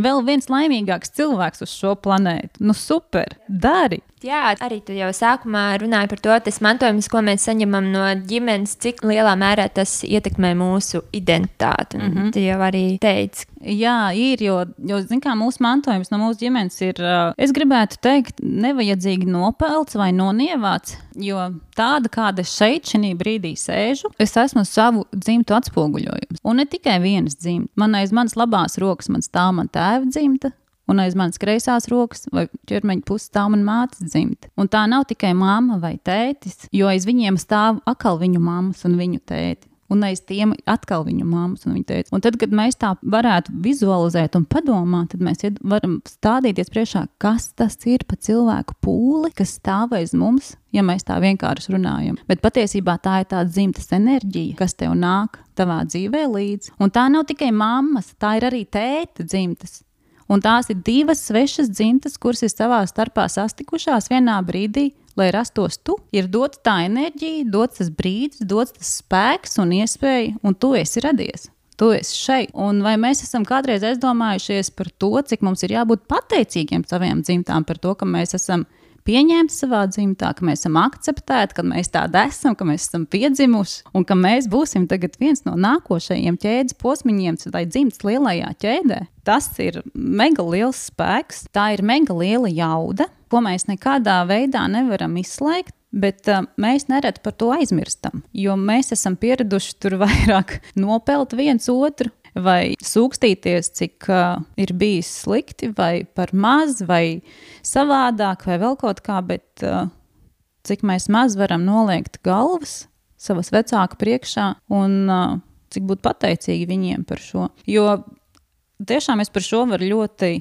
Vēl viens laimīgāks cilvēks uz šo planētu. Nu, super, dari! Jā, arī tu jau sākumā runāji par to, tas mantojums, ko mēs saņemam no ģimenes, cik lielā mērā tas ietekmē mūsu identitāti. Mm -hmm. Tu jau arī teici. Jā, ir, jo, jo zin, kā, mūsu mantojums no mūsu ģimenes ir, es gribētu teikt, nevajadzīgi nopelts vai nonievāts, jo tāda, kāda es šeit, šī brīdī sēžu, es esmu savu dzimtu atspoguļojums. Un ne tikai vienas dzimtas. Man aiz manas labās rokas man stāv man tēva dzimta, un aiz manas kreisās rokas vai ķermeņa puses stāv mana mātes dzimta. Un tā nav tikai mamma vai tētis, jo aiz viņiem stāv atkal viņu mammas un viņu tēti. Un aiz tiem atkal viņu māmas un viņa teica. Un tad, kad mēs tā varētu vizualizēt un padomāt, tad mēs varam stādīties priekšā, kas tas ir pa cilvēku pūli, kas stāv aiz mums, ja mēs tā vienkārši runājam. Bet patiesībā tā ir tāda dzimtas enerģija, kas tev nāk tavā dzīvē līdzi. Un tā nav tikai mammas, tā ir arī tēta dzimtas. Un tās ir divas svešas dzimtas, kuras ir savā starpā sastikušās vienā brīdī, lai rastos tu. Ir dots tā enerģija, dots tas brīdis, dots tas spēks un iespēja, un tu esi radies. Tu esi šeit. Un vai mēs esam kādreiz aizdomājušies par to, cik mums ir jābūt pateicīgiem saviem dzimtām, par to, ka mēs esam pieņemti savā dzimtā, ka mēs esam akceptēti, ka mēs tādi esam, ka mēs esam piedzimuši un ka mēs būsim viens no nākošajiem ķēdes posmiņiem, tai dzimtas lielajā ķēdē. Tas ir mega liels spēks, tā ir mega liela jauda, ko mēs nekādā veidā nevaram izslēgt. Bet uh, mēs nereti par to aizmirstam, jo mēs esam pieraduši tur [LAUGHS] vairāk nopelt viens otru, vai sūkstīties, cik uh, ir bijis slikti, vai par maz, vai savādāk, vai vēl kaut kā, bet uh, cik mēs maz varam noliekt galvas savas vecāku priekšā un uh, cik būt pateicīgi viņiem par šo. Jo tiešām es par šo varu ļoti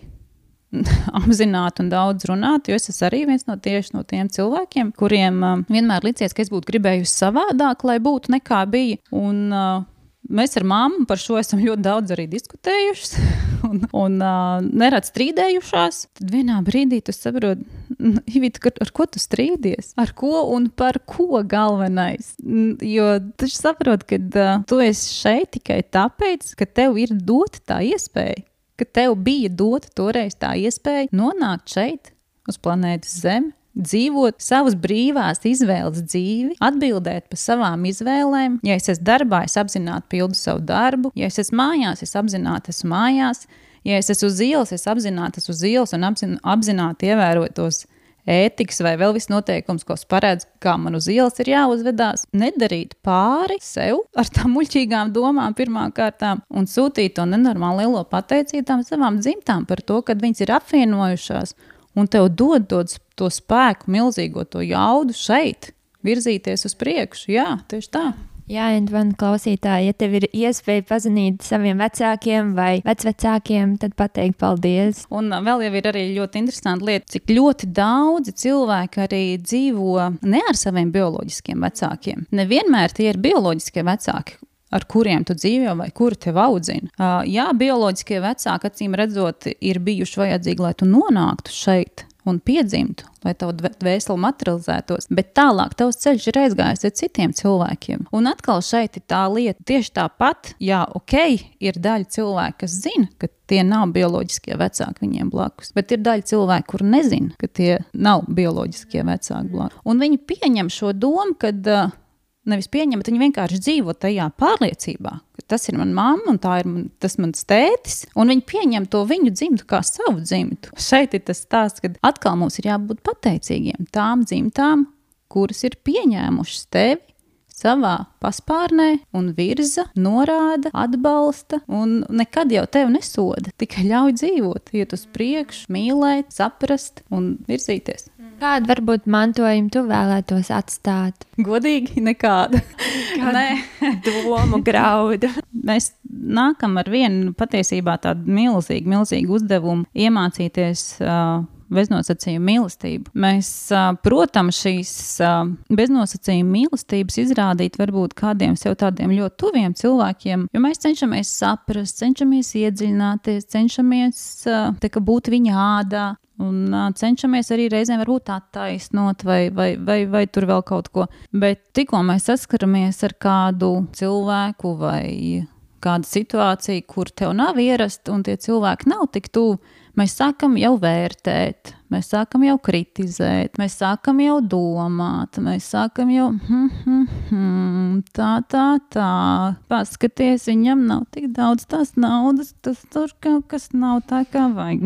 [LAUGHS] apzināti un daudz runāt, jo es esmu arī viens no, no tiem cilvēkiem, kuriem uh, vienmēr licies, ka es būtu gribējusi savādāk, lai būtu nekā bija. Un, uh, Mēs ar māmu par šo esam ļoti daudz arī diskutējušas [LAUGHS] un, un uh, nerad strīdējušās. Tad vienā brīdī tu saproti, Ivita, ar, ko tu strīdies? Ar ko un par ko galvenais? Jo tu saproti, ka uh, tu esi šeit tikai tāpēc, ka tev ir dota tā iespēja, ka tev bija dota toreiz tā iespēja nonākt šeit uz planētas Zeme dzīvot savas brīvās izvēles dzīvi, atbildēt par savām izvēlēm. Ja es esmu darbā, es apzināti pildu savu darbu, ja es esmu mājās, es apzināti esmu mājās, ja es esmu uz ielas, es apzināti esmu uz ielas un apzināti ievēroju tos ētikas vai vēl viss noteikums, ko paredz, kā man uz ielas ir jāuzvedās. Nedarīt pāri sev ar tām muļķīgām domām pirmām kārtām un sūtīt to nenormāli lielo pateicību savām dzimtām par to, ka viņas ir apvienojušās un tev dod to, to spēku, milzīgo to jaudu šeit, virzīties uz priekšu. Jā, tieši tā. Jā, un man klausītāji, ja tev ir iespēja pazudīt saviem vecākiem vai vecvecākiem, tad pateikt paldies. Un vēl jau ir arī ļoti interesanti lieta, cik ļoti daudzi cilvēki arī dzīvo ne ar saviem bioloģiskiem vecākiem. Nevienmēr tie ir bioloģiskie vecāki, ar kuriem tu dzīvo vai kuri tev audzina. Uh, jā, bioloģiskie vecāki, acīm redzot, ir bijuši vajadzīgi, lai tu nonāktu šeit un piedzimtu, lai tava dvēsele materializētos, bet tālāk tavs ceļš ir aizgājis ar citiem cilvēkiem. Un atkal šeit ir tā lieta, tieši tāpat, jā, ok, ir daļa cilvēku, kas zina, ka tie nav bioloģiskie vecāki viņiem blakus, bet ir daļa cilvēku, kur nezina, ka tie nav bioloģiskie vecāki blakus. Un viņi pieņem šo domu, ka uh, nevis pieņem, bet viņi vienkārši dzīvo tajā pārliecībā, ka tas ir mana mamma un ir man, tas mans tētis. Un viņi pieņem to viņu dzimtu kā savu dzimtu. Šeit ir tas stāsts, ka atkal mums ir jābūt pateicīgiem tām dzimtām, kuras ir pieņēmušas tevi savā paspārnē un virza, norāda, atbalsta un nekad jau tevi nesoda. Tikai ļauj dzīvot, iet uz priekšu, mīlēt, saprast un virzīties. Kādu varbūt mantojumu tu vēlētos atstāt? Godīgi, nekādu. Nē, domu graudu. Mēs nākam ar vienu patiesībā tādu milzīgu, milzīgu uzdevumu iemācīties. Uh, beznosacījuma mīlestību. Mēs, protams, šīs beznosacījuma mīlestības izrādīt varbūt kādiem sev tādiem ļoti tuviem cilvēkiem, jo mēs cenšamies saprast, cenšamies iedziļināties, cenšamies būt viņa ādā, Un uh, cenšamies arī reizēm varbūt attaisnot vai, vai, vai, vai tur vēl kaut ko. Bet tikko mēs saskaramies ar kādu cilvēku vai kādu situāciju, kur tev nav ierasta un tie cilvēki nav tik tuvu, mēs sākam jau vērtēt, mēs sākam jau kritizēt, mēs sākam jau domāt, mēs sākam jau hm, hm, hm, tā, tā, tā. Paskaties, viņam nav tik daudz tās naudas, tas tur kaut kas nav tā kā vajag.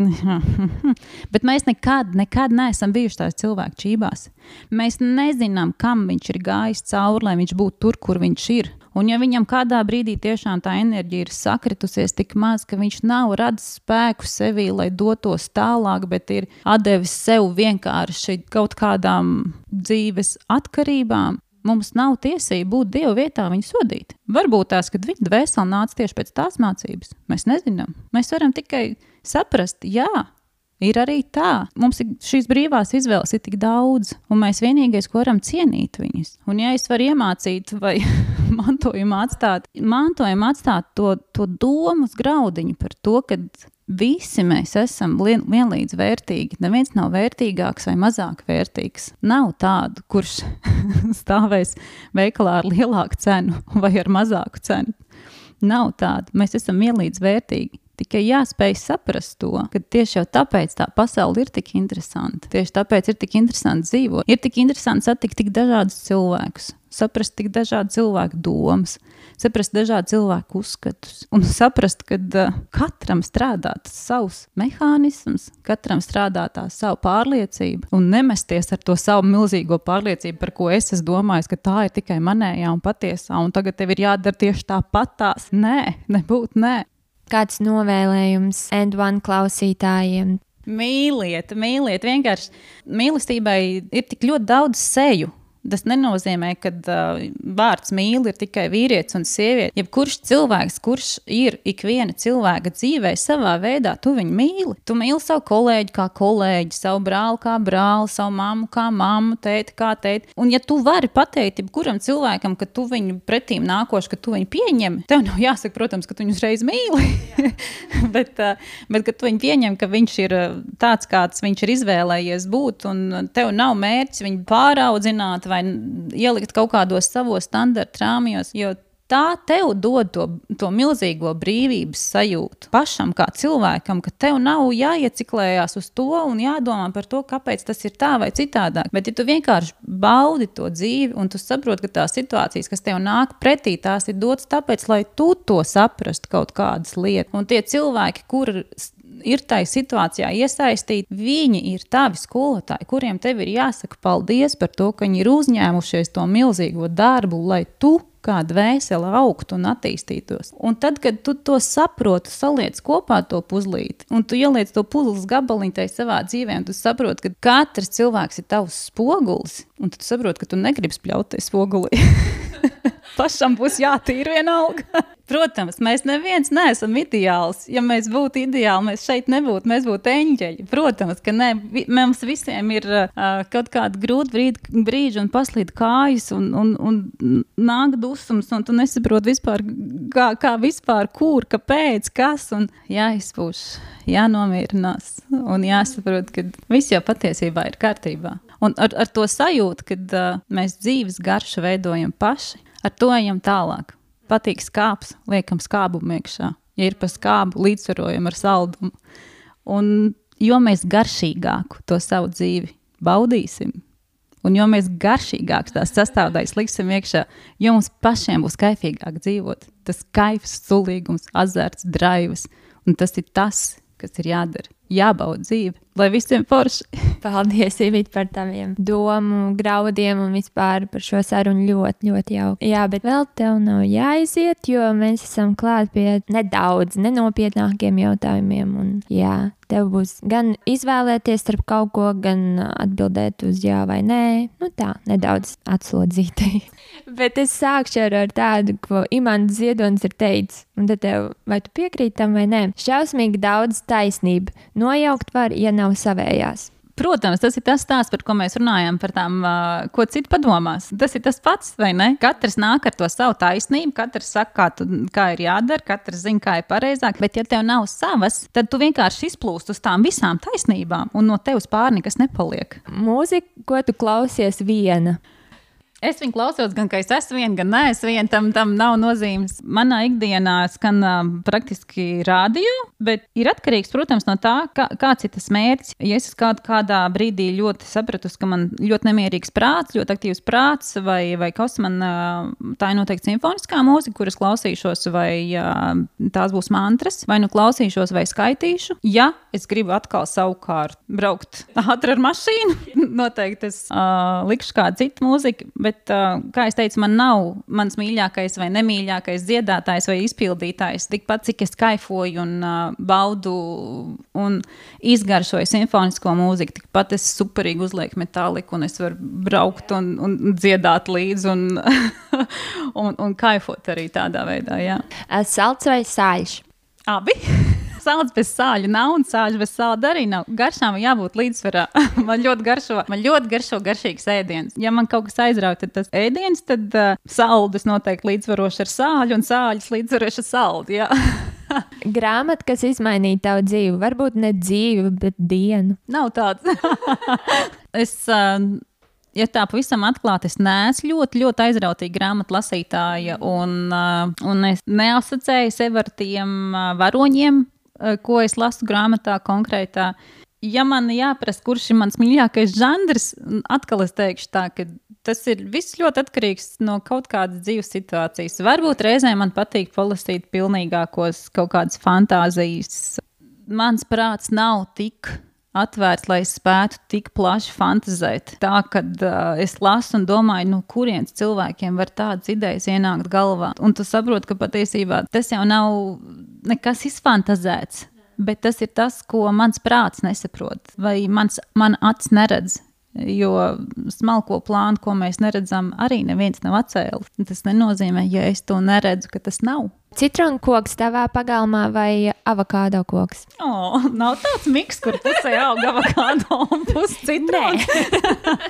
[LAUGHS] Bet mēs nekad, nekad neesam bijuši tās cilvēku čībās. Mēs nezinām, kam viņš ir gājis cauri, lai viņš būtu tur, kur viņš ir. Un ja viņam kādā brīdī tiešām tā enerģija ir sakritusies tik maz, ka viņš nav radis spēku sevī, lai dotos tālāk, bet ir devis sev vienkārši kaut kādām dzīves atkarībām, mums nav tiesība būt Dieva vietā, viņu sodīt. Varbūt tās, kad viņa dvēsele nāca tieši pēc tās mācības, mēs nezinām. Mēs varam tikai saprast, jā, Ir arī tā, mums ir šīs brīvās izvēles ir tik daudz, un mēs vienīgais, ko varam cienīt viņus. Un, ja es varu iemācīt vai [LAUGHS] mantojumu atstāt, mantojumu atstāt to, to domas graudiņu par to, ka visi mēs esam vienlīdz vērtīgi. Neviens nav vērtīgāks vai mazāk vērtīgs. Nav tādu, kurš [LAUGHS] stāvēs veikalā ar lielāku cenu vai ar mazāku cenu. Nav tāda. Mēs esam vienlīdz vērtīgi. Tikai jāspēj saprast to, ka tieši tāpēc tā pasaule ir tik interesanta. Tieši tāpēc ir tik interesanti dzīvot. Ir tik interesanti satikt tik dažādus cilvēkus, saprast tik dažādu cilvēku domas, saprast dažādu cilvēku uzskatus un saprast, ka uh, katram strādā tas savs mehānisms, katram strādā tā savu pārliecību un nemesties ar to savu milzīgo pārliecību, par ko es esmu domājis, ka tā ir tikai manējā un patiesā, un tagad tev ir jādara tieši tāpatās. Nē, nebūtu nē. Kāds novēlējums N1 klausītājiem? Mīliet, mīliet, vienkārši mīlestībai ir tik ļoti daudz seju. Tas nenozīmē, ka uh, vārds mīl ir tikai vīrietis un sieviete. Jebkurš cilvēks, kurš ir ikviena cilvēka dzīvē, savā veidā, tu viņu mīli. Tu mīli savu kolēģi kā kolēģi, savu brāli kā brāli, savu mammu kā mammu, tēti kā tēti. Un, ja tu vari pateikt jebkuram cilvēkam, ka tu viņu pretīm nākošu, ka tu viņu pieņem, tev nav jāsaka, protams, ka tu viņu uzreiz mīli. [LAUGHS] bet, uh, bet, ka tu viņu pieņem, ka viņš ir tāds, kāds viņš ir izvēlējies būt, un tev nav mērķis viņu pāraudzināt vai ielikt kaut kādos savos standarta rāmjos, jo tā tev dod to, to milzīgo brīvības sajūtu pašam, kā cilvēkam, ka tev nav jāieciklējās uz to un jādomā par to, kāpēc tas ir tā vai citādāk. Bet, ja tu vienkārši baudi to dzīvi un tu saproti, ka tās situācijas, kas tev nāk pretī, tās ir dotas tāpēc, lai tu to saprastu kaut kādas lietas. Un tie cilvēki, kur ir tajā situācijā iesaistīti. Viņi ir tavi skolotāji, kuriem tev ir jāsaka paldies par to, ka viņi ir uzņēmušies to milzīgo darbu, lai tu kā dvēsele augtu un attīstītos. Un tad, kad tu to saproti, saliec kopā to puzlīti, un tu ieliec to puzles gabaliņu savā dzīvē, un tu saproti, ka katrs cilvēks ir tavs spogulis, un tu saproti, ka tu negribi spļauties spogulī. [LAUGHS] [LAUGHS] Pašam būs jātīra vienalga. [LAUGHS] Protams, mēs neviens neesam ideāls. Ja mēs būtu ideāli, mēs šeit nebūtu, mēs būtu eņģeļi. Protams, ka ne, vi, mums visiem ir uh, kaut kāda grūta brīdi, brīži un paslīd kājas un, un, un nāk dusmas, un tu nesaproti vispār, kā, kā vispār, kur, kāpēc, kas, un jāizpūš, jānomierinās un jāsaprot, ka viss jau patiesībā ir kārtībā. Un ar, ar to sajūtu, ka uh, mēs dzīves garšu veidojam paši, ar to ejam tālāk patīk skāps, liekam skābumu iekšā. Ja ir pa skābu, līdzsvarojam ar saldumu. Un jo mēs garšīgāku to savu dzīvi baudīsim, un jo mēs garšīgākas tās sastāvdaļas liksim iekšā, jo mums pašiem būs kaifīgāk dzīvot. Tas kaifs, sulīgums, azarts, draivs, un tas ir tas, kas ir jādara. Jābauda dzīve, lai visiem forši. [LAUGHS] Paldies, Ivīt, par taviem domu graudiem un vispār par šo sarunu ļoti, ļoti jauki. Jā, bet vēl tev nav jāiziet, jo mēs esam klāt pie nedaudz nenopietnākiem jautājumiem. Un, jā, tev būs gan izvēlēties starp kaut ko, gan atbildēt uz jā vai nē. Nu tā, nedaudz atslodzītai. [LAUGHS] bet es sākšu ar, ar tādu, ko Imants Ziedonis ir teicis. Un tad tev, vai tu piekrīti tam vai nē? Šausmīgi daudz taisnība nojaukt var, ja nav savējās. Protams, tas ir tas stāsts, par ko mēs runājam, par tām, ko citi padomās. Tas ir tas pats, vai ne? Katrs nāk ar to savu taisnību, katrs saka, kā, tu, kā ir jādara, katrs zina, kā ir pareizāk. Bet, ja tev nav savas, tad tu vienkārši izplūst uz tām visām taisnībām, un no tevis pāri nekas nepaliek. Mūzika, ko tu klausies viena? Es viņu klausos, gan ka es esmu viena, gan nē, es viena tam, tam nav nozīmes. Manā ikdienā skan uh, praktiski rādio, bet ir atkarīgs, protams, no tā, kā, kāds ir tas mērķis. Ja es kād, kādā brīdī ļoti sapratu, ka man ļoti nemierīgs prāts, ļoti aktīvs prāts, vai, vai kas man uh, tā ir noteikti simfoniskā mūzika, kuras klausīšos, vai uh, tās būs mantras, vai nu klausīšos, vai skaitīšu. Ja es gribu atkal savukārt braukt ātri ar mašīnu, [LAUGHS] noteikti es uh, likšu kādu citu mūziku Bet, uh, kā jau teicu, man nav mans mīļākais vai nemīļākais dziedātājs vai izpildītājs. Tikpat cik es kaifoju un uh, baudu un izgaršoju simfonisko mūziku, tikpat es superīgi uzlieku metāliku un es varu braukt un, un dziedāt līdzi un, [LAUGHS] un, un kaifot arī tādā veidā. Jā. Salds vai sāļš? Abi. Sāls bez sāļu nav un sāļu bez sāla arī nav. Garšām jābūt līdzsvarā. [LAUGHS] man ļoti garšo, man ļoti garšo garšīgs ēdiens. Ja man kaut kas aizrauj, tad tas ēdiens, tad uh, saldus noteikti līdzsvaroši ar sāļu un sāļus līdzsvaroši ar saldu. [LAUGHS] Grāmata, kas izmainīja tavu dzīvi, varbūt ne dzīvi, bet dienu. Nav tāds. [LAUGHS] es. Ja tā pavisam atklāti, es neesmu ļoti, ļoti aizrautīga grāmatu lasītāja, un, un es neasociēju sevi ar tiem varoņiem, ko es lasu grāmatā konkrētā. Ja man jāprasa, kurš ir mans mīļākais žanrs, atkal es teikšu tā, ka tas ir viss ļoti atkarīgs no kaut kādas dzīves situācijas. Varbūt reizē man patīk palasīt pilnīgākos kaut kādas fantāzijas. Mans prāts nav tik atvērts, lai spētu tik plaši fantazēt. Tā, kad uh, es lasu un domāju, no nu, kurienes cilvēkiem var tādas idejas ienākt galvā. Un tu saproti, ka patiesībā tas jau nav nekas izfantazēts. Bet tas ir tas, ko mans prāts nesaprot, vai mans, man acis neredz. Jo smalko plānu, ko mēs neredzam, arī neviens nav atcēlis. Tas nenozīmē, ja es to neredzu, ka tas nav. Citronu koks tavā pagalmā vai avokādo koks? Oh, nav tāds miks, kur pusē aug avokādo un pusi citronu.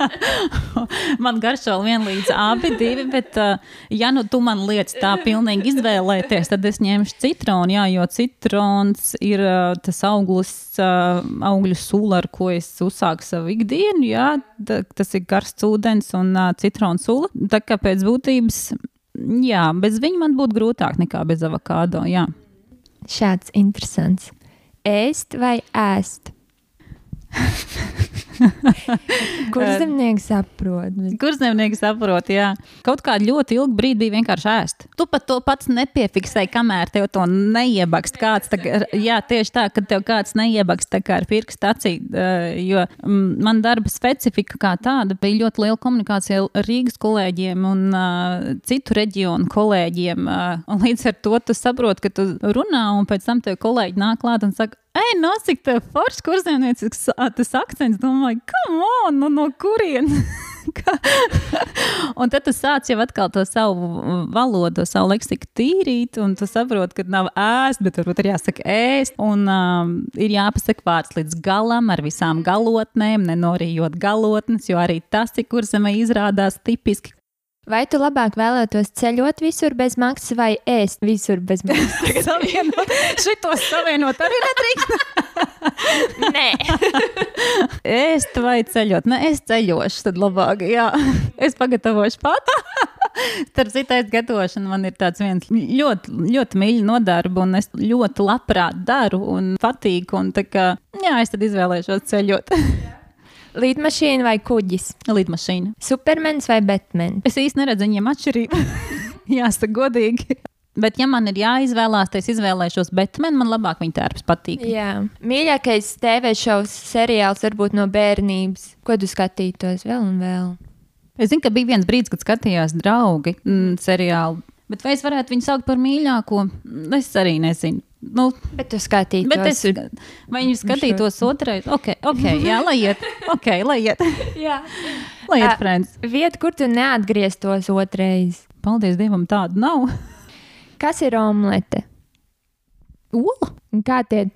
[LAUGHS] man garšo vienlīdz abi divi, bet uh, ja nu tu man liec tā pilnīgi izvēlēties, tad es ņemšu citronu, jā, jo citrons ir uh, tas auglis, uh, augļu sula, ar ko es uzsāku savu ikdienu, jā, tas ir karsts ūdens un citronu sula. Tā kā pēc būtības jā, bez viņa man būtu grūtāk nekā bez avokādo. Jā. Šāds interesants. Ēst vai ēst? [LAUGHS] [LAUGHS] Kurzemnieki saprot. bet- Kurzemnieki saprot, jā. Kaut kādu ļoti ilgu brīdi bija vienkārši ēst. Tu pat to pats nepiefiksēji, kamēr tev to neiebakst kāds. Tā, kā- jā, tieši tā, kad tev kāds neiebakst tā kā ar pirkstu acī. Jo mm, man darba specifika kā tāda bija ļoti liela komunikācija ar Rīgas kolēģiem un uh, citu reģionu kolēģiem. Uh, līdz ar to tu saproti, ka tu runā, un pēc tam tev kolēģi nāk klāt un saka, Ej, nosik, tev foršs kurzemniecisks a, tas akcents. Domāju, come on, nu, no kurienes? [LAUGHS] [LAUGHS] Un tad tu sāc jau atkal to savu valodu, savu leksiku tīrīt, un tu saproti, ka nav ēst, bet varbūt ir jāsaka ēst. Un um, ir jāpasaka vārds līdz galam ar visām galotnēm, nenorījot galotnes, jo arī tas ir kurzemē izrādās tipiski. Vai tu labāk vēlētos ceļot visur bez maksas vai ēst visur bez [LAUGHS] maksas? Savienot, šitos savienot arī nedrīkst. [LAUGHS] Nē, Ēst vai ceļot? Nē, es ceļošu, tad labāk. Jā, es pagatavošu pat. [LAUGHS] Starp citu, es gatavošanu man ir tāds viens ļoti, ļoti mīļš nodarbi, un es ļoti labprāt daru un patīk. Un kā, jā, es tad izvēlēšos ceļot. Līdmašīna vai kuģis? Lidmašīna. Supermens vai Batman? Es īsti neredzu viņiem atšķirību. [LAUGHS] Jāsaka, godīgi. Bet, ja man ir jāizvēlās, tad es izvēlēšos Batman. Man labāk viņa tērps patīk. Jā, mīļākais TV šovs, seriāls varbūt no bērnības. Ko tu skatītos vēl un vēl? Es zinu, ka bija viens brīdis, kad skatījās draugi mm, seriālu. Bet vai es varētu viņu saukt par mīļāko? Es arī nezinu. Nu, Bet tu skatītos. bet es, vai viņi skatītos otrais? Ok, ok, [LAUGHS] jā, lai iet. Ok, lai iet. [LAUGHS] Jā. Lai iet, Ā. friends. Vieta, kur tu neatgrieztos otrreiz. Paldies Dievam, tādu nav. Kas ir omlete? Ola. Kā, tie,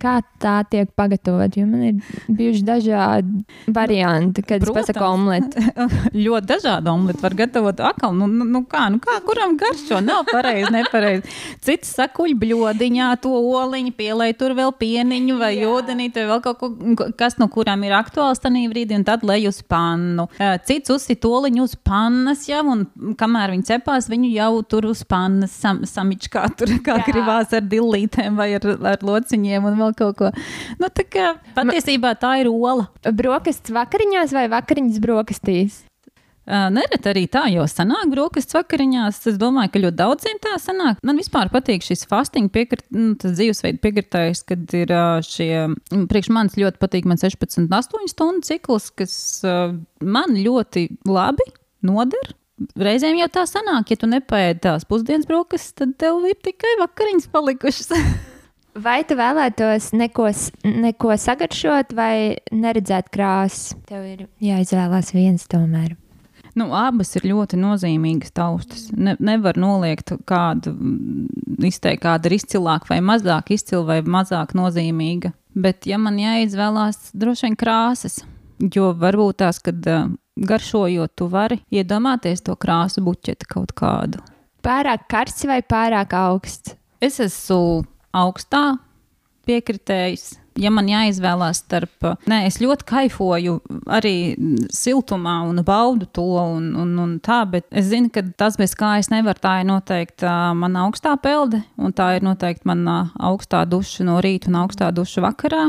kā tā tiek pagatavota? Man ir bijuši dažādi varianti, kad es pasaku omleti. [LAUGHS] ļoti dažādu omletu var gatavot. Akal, nu, nu, nu kā, nu kā, kuram garšo? Nav pareizi, nepareizi. Cits sakuļ bļodiņā to oliņu, pielai tur vēl pieniņu vai ūdenīti vai vēl kaut ko, kas no kurām ir aktuāls tajā brīdī, un tad lej uz pannu. Cits uzsit oliņu uz pannas jau, un kamēr viņi cepās, viņu jau tur uz pannas sam, samičkā, tur kā Jā. gribās ar dillītēm vai ar, ar lociņiem un vēl kaut ko. Nu, tā kā patiesībā tā ir ola. Brokastis vakariņās vai vakariņas brokastīs? Uh, Nereti arī tā, jo sanāk brokastis vakariņās. Es domāju, ka ļoti daudziem tā sanāk. Man vispār patīk šis fasting, piekrit, nu, tas dzīvesveids piekritējs, kad ir uh, šie, priekš manis ļoti patīk man 16, 8 stundu cikls, kas uh, man ļoti labi noder. Reizēm jau tā sanāk, ja tu nepēdi tās pusdienas brokastis, tad tev ir tikai vakariņas palikušas. [LAUGHS] Vai tu vēlētos neko, s- neko sagaršot vai neredzēt krāsas? Tev ir jāizvēlās viens tomēr. Nu, abas ir ļoti nozīmīgas taustas. Ne, nevar noliegt kādu, mm, izteikt, kāda ir izcilāka vai mazāk izcila vai mazāk nozīmīga. Bet, ja man jāizvēlās, droši vien krāsas, jo varbūt tās, kad uh, garšojot, tu vari iedomāties to krāsu buķeti kaut kādu. Pārāk karsts vai pārāk augsts? Es esmu augstā piekritējis. Ja man jāizvēlās starp, nē, es ļoti kaifoju arī siltumā un baudu to un, un, un tā, bet es zinu, ka tas bez kā es nevaru. Tā ir noteikti uh, mana augstā pelde, un tā ir noteikti mana augstā duša no rīta un augstā duša vakarā.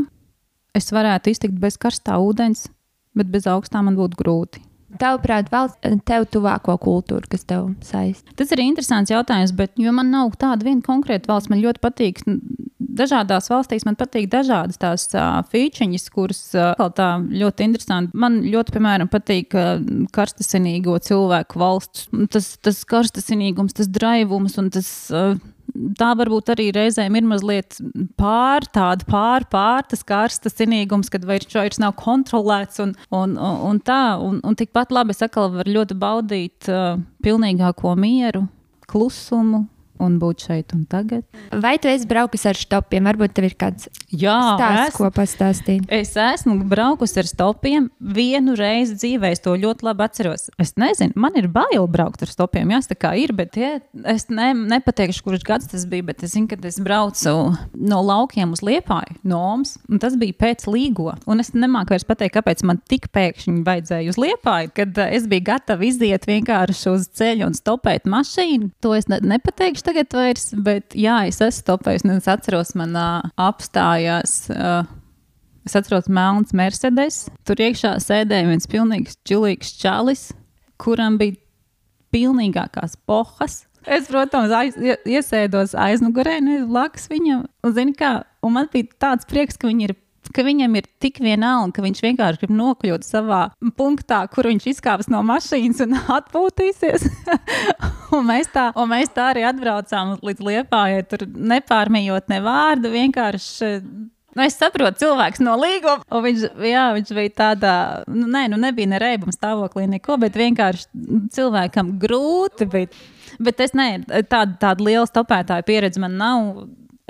Es varētu iztikt bez karstā ūdens, bet bez augstā man būtu grūti. Tavuprāt, valsts tev tuvāko kultūru, kas tev saistīta? Tas ir interesants jautājums, bet man nav tāda viena konkrēta valsts, man ļoti patīk. Dažādās valstīs man patīk dažādas tās uh, features, kuras uh, tā ļoti interesanti. Man ļoti, piemēram, patīk uh, karstasinīgo cilvēku valsts. Tas, tas karstasinīgums, tas draivums un tas. Uh, Tā varbūt arī reizēm ir mazliet pār, tāda pār, pār tas karstas cienīgums, kad vairs vairs nav kontrolēts un, un, un, un tā. Un, un tikpat labi es atkal varu ļoti baudīt uh, pilnīgāko mieru, klusumu un būt šeit un tagad. Vai tu esi braucis ar stopiem? Varbūt tev ir kāds Jā, stāsts, ko pastāstīt. Es esmu braukusi ar stopiem vienu reizi dzīvē. Es to ļoti labi atceros. Es nezinu, man ir bail braukt ar stopiem. Jā, tā kā ir, bet tie, es ne, nepateikšu, kurš gads tas bija. Bet es zinu, ka es braucu no laukiem uz liepāju, no Omas. un Tas bija pēc līgo. Un es nemāku vairs pateikt, kāpēc man tik pēkšņi vajadzēja uz liepāju, kad uh, es biju gatava iziet vienkārši uz ceļa un stopēt mašīnu. To es ne, nepateikšu tagad vairs, bet jā, es esmu stopējis. un Es atceros, man uh, apstājās. Uh, Es atceros, melns Mercedes. Tur iekšā sēdēja viens pilnīgs čilīgs čalis, kuram bija pilnīgākās pohas. Es, protams, aiz, iesēdos aizmugurē, nevis blakus viņam. Un, zini, kā, un man bija tāds prieks, ka, viņi ir, ka viņam ir tik vienalga, ka viņš vienkārši grib nokļūt savā punktā, kur viņš izkāps no mašīnas un [LAUGHS] atpūtīsies. [LAUGHS] un, mēs tā, un mēs tā arī atbraucām līdz liepājai, tur nepārmijot ne vārdu, vienkārši Nu, es saprotu, cilvēks no līguma. Viņš, jā, viņš bija tādā, nu, nē, nu nebija ne reibuma stāvoklī, neko, bet vienkārši cilvēkam grūti bija. Bet es ne, tāda, tāda liela stopētāja pieredze man nav.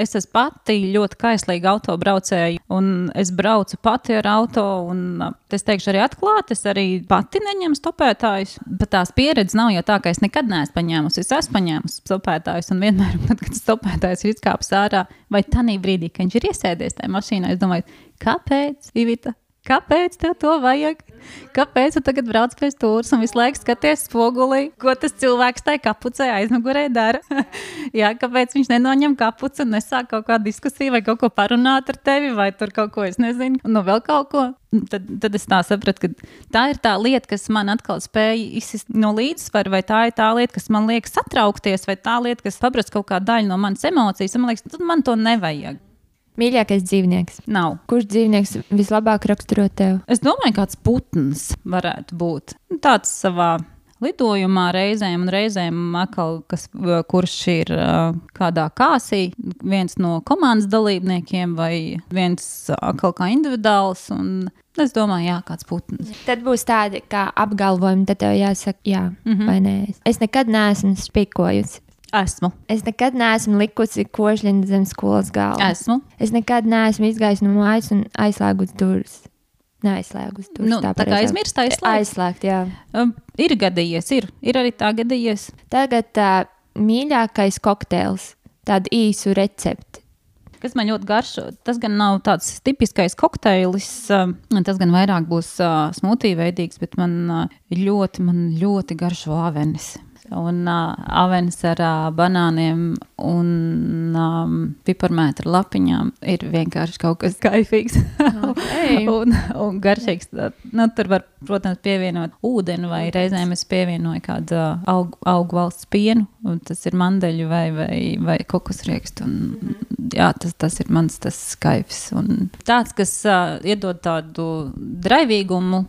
Es esmu pati ļoti kaislīga autobraucēja, un es braucu pati ar auto. Un, es teikšu, arī atklāti, es arī pati neņemu stopētājus. Bet tās pieredzes nav jau tā, ka es nekad neesmu paņēmusi. Es esmu paņēmusi stopētājus, un vienmēr, [LAUGHS] kad stopētājs ir izkāpis ārā, vai tādā brīdī, kad viņš ir iesēdies tajā mašīnā, es domāju, kāpēc, Ivita? Kāpēc tev to vajag? Kāpēc tu tagad brauc pēc stūres un visu laiku skaties spogulī, ko tas cilvēks tajā kapucē aizmugurē dara? [LAUGHS] Jā, kāpēc viņš nenoņem kapuci un nesāk kaut kādu diskusiju vai kaut ko parunāt ar tevi, vai tur kaut ko es nezinu, no vēl kaut ko? Tad, tad es tā sapratu, ka tā ir tā lieta, kas man atkal spēja izsist no līdzsvara, vai tā ir tā lieta, kas man liek satraukties, vai tā lieta, kas paprasa kaut kādu daļu no manas emocijas. Man liekas, tad man to nevajag. Mīļākais dzīvnieks. Nav. Kurš dzīvnieks vislabāk raksturo tev? Es domāju, kāds putns varētu būt. Tāds savā lidojumā reizēm, un reizēm atkal, kas, kurš ir kādā kāsī, viens no komandas dalībniekiem vai viens atkal kā individuāls. Un, Es domāju, jā, kāds putns. Tad būs tādi kā apgalvojumi, tad tev jāsaka, jā, mm -hmm. vai nē. Es nekad neesmu spīkojusi. Esmu. Es nekad neesmu likusi kožļiņu zem skolas galda. Esmu. Es nekad neesmu izgājis no mājas un aizslēgus durvis. Neaizslēgus. Nu, tā kā aizmirst, aizslēgt. Aizslēgt, jā. Um, ir gadījies, ir, ir arī tā gadījies. Tagad tā mīļākais kokteils, tādu īsu recepti. Kas man ļoti garšo, tas gan nav tāds tipiskais kokteilis, um, tas gan vairāk būs uh, smūtī veidīgs, bet man uh, ļoti, man ļoti garšo avenis un uh, avens ar uh, banāniem un um, piparmētra lapiņām ir vienkārši kaut kas kaifīgs okay. [LAUGHS] un, un garšīgs. Nu, tur var, protams, pievienot ūdeni vai reizēm es pievienoju kādu uh, augu, augu valsts pienu, un tas ir mandeļu vai, vai, vai kokosriekstu. Un, jā, tas, tas ir mans tas kaifs. Un tāds, kas uh, iedod tādu draivīgumu,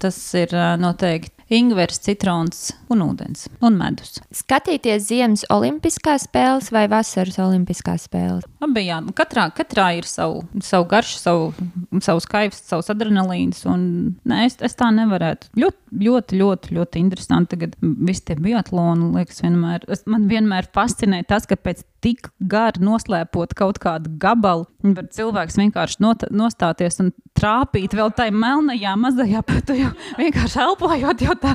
tas ir uh, noteikti ingvers, citrons un ūdens un medus. Skatīties ziemas olimpiskās spēles vai vasaras olimpiskās spēles? Abi jā, nu, katrā, katrā ir savu, savu garšu, savu, savu skaidrs, savus adrenalīns. Un, nē, es, es tā nevarētu. Ļoti, ļoti, ļoti, ļoti interesanti. Tagad viss tie biatloni, liekas, vienmēr, es, man vienmēr fascinē tas, ka pēc tik gari noslēpot kaut kādu gabalu, var cilvēks vienkārši not, nostāties un trāpīt vēl tajā melnajā mazajā, bet tu jau vienkārši elpojot, jau tā,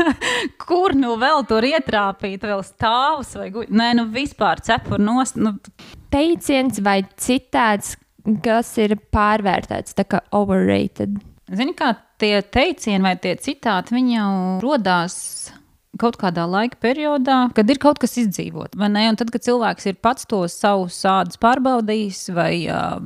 [LAUGHS] kur nu vēl tur ietrāpīt, vēl stāvus vai guļ. Nē, nu vispār cepur nost. Nu. Teiciens vai citāds, kas ir pārvērtēts, tā kā overrated. Zini, kā tie teicieni vai tie citāti, viņi jau rodās kaut kādā laika periodā, kad ir kaut kas izdzīvot. Un tad, kad cilvēks ir pats to savu sādus pārbaudījis vai uh,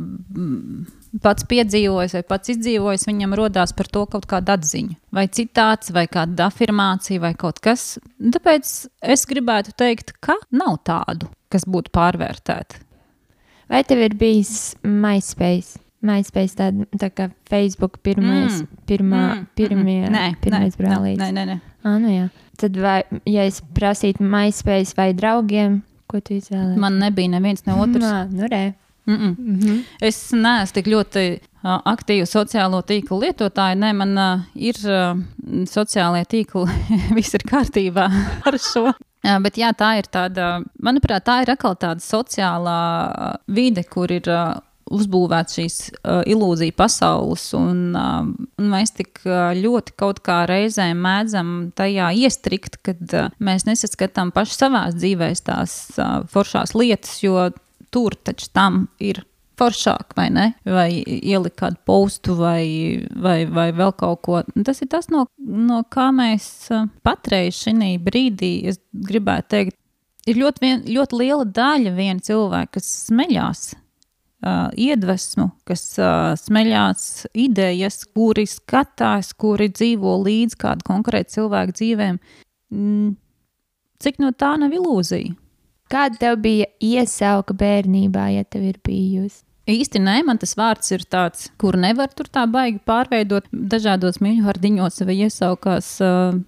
pats piedzīvojis vai pats izdzīvojis, viņam rodās par to kaut kāda atziņa, vai citāts, vai kāda afirmācija, vai kaut kas. Tāpēc es gribētu teikt, ka nav tādu, kas būtu pārvērtēta. Vai tev ir bijis MySpace? MySpace tāda tā kā Facebook pirmais, mm. pirmā, mm. pirmie, mm. Nē, pirmais nē, brālītis. Nē, nē, nē. Ah, nu jā. Tad vai, ja es prasītu MySpace vai draugiem, ko tu izvēlējies? Man nebija neviens ne otrs. Nā, nu re. Mm -mm. Mm -hmm. Es neesmu tik ļoti uh, aktīva sociālo tīklu lietotāja. Nē, man uh, ir uh, sociālie tīkli, [LAUGHS] viss ir kārtībā [LAUGHS] ar šo. Uh, bet jā, tā ir tāda, manuprāt, tā ir atkal tāda sociālā vide, kur ir uh, uzbūvēts šīs uh, ilūzija pasaules, un, uh, un mēs tik uh, ļoti kaut kā reizēm mēdzam tajā iestrikt, kad uh, mēs nesaskatām paši savās dzīvēs tās uh, foršās lietas, jo tur taču tam ir foršāk, vai ne? Vai ielikt kādu postu, vai, vai, vai vēl kaut ko. Tas ir tas, no, no kā mēs patreiz šī brīdī, es gribētu teikt, ir ļoti, vien, ļoti liela daļa viena cilvēka, kas smeļās uh, iedvesmu, kas uh, smeļās idejas, kuri skatās, kuri dzīvo līdz kādu konkrētu cilvēku dzīvēm. Mm, cik no tā nav ilūzija? Kāda tev bija iesauka bērnībā, ja tev ir bijusi? Īsti nē, man tas vārds ir tāds, kur nevar tur tā baigi pārveidot dažādos mīļvārdiņos vai iesaukās. Uh,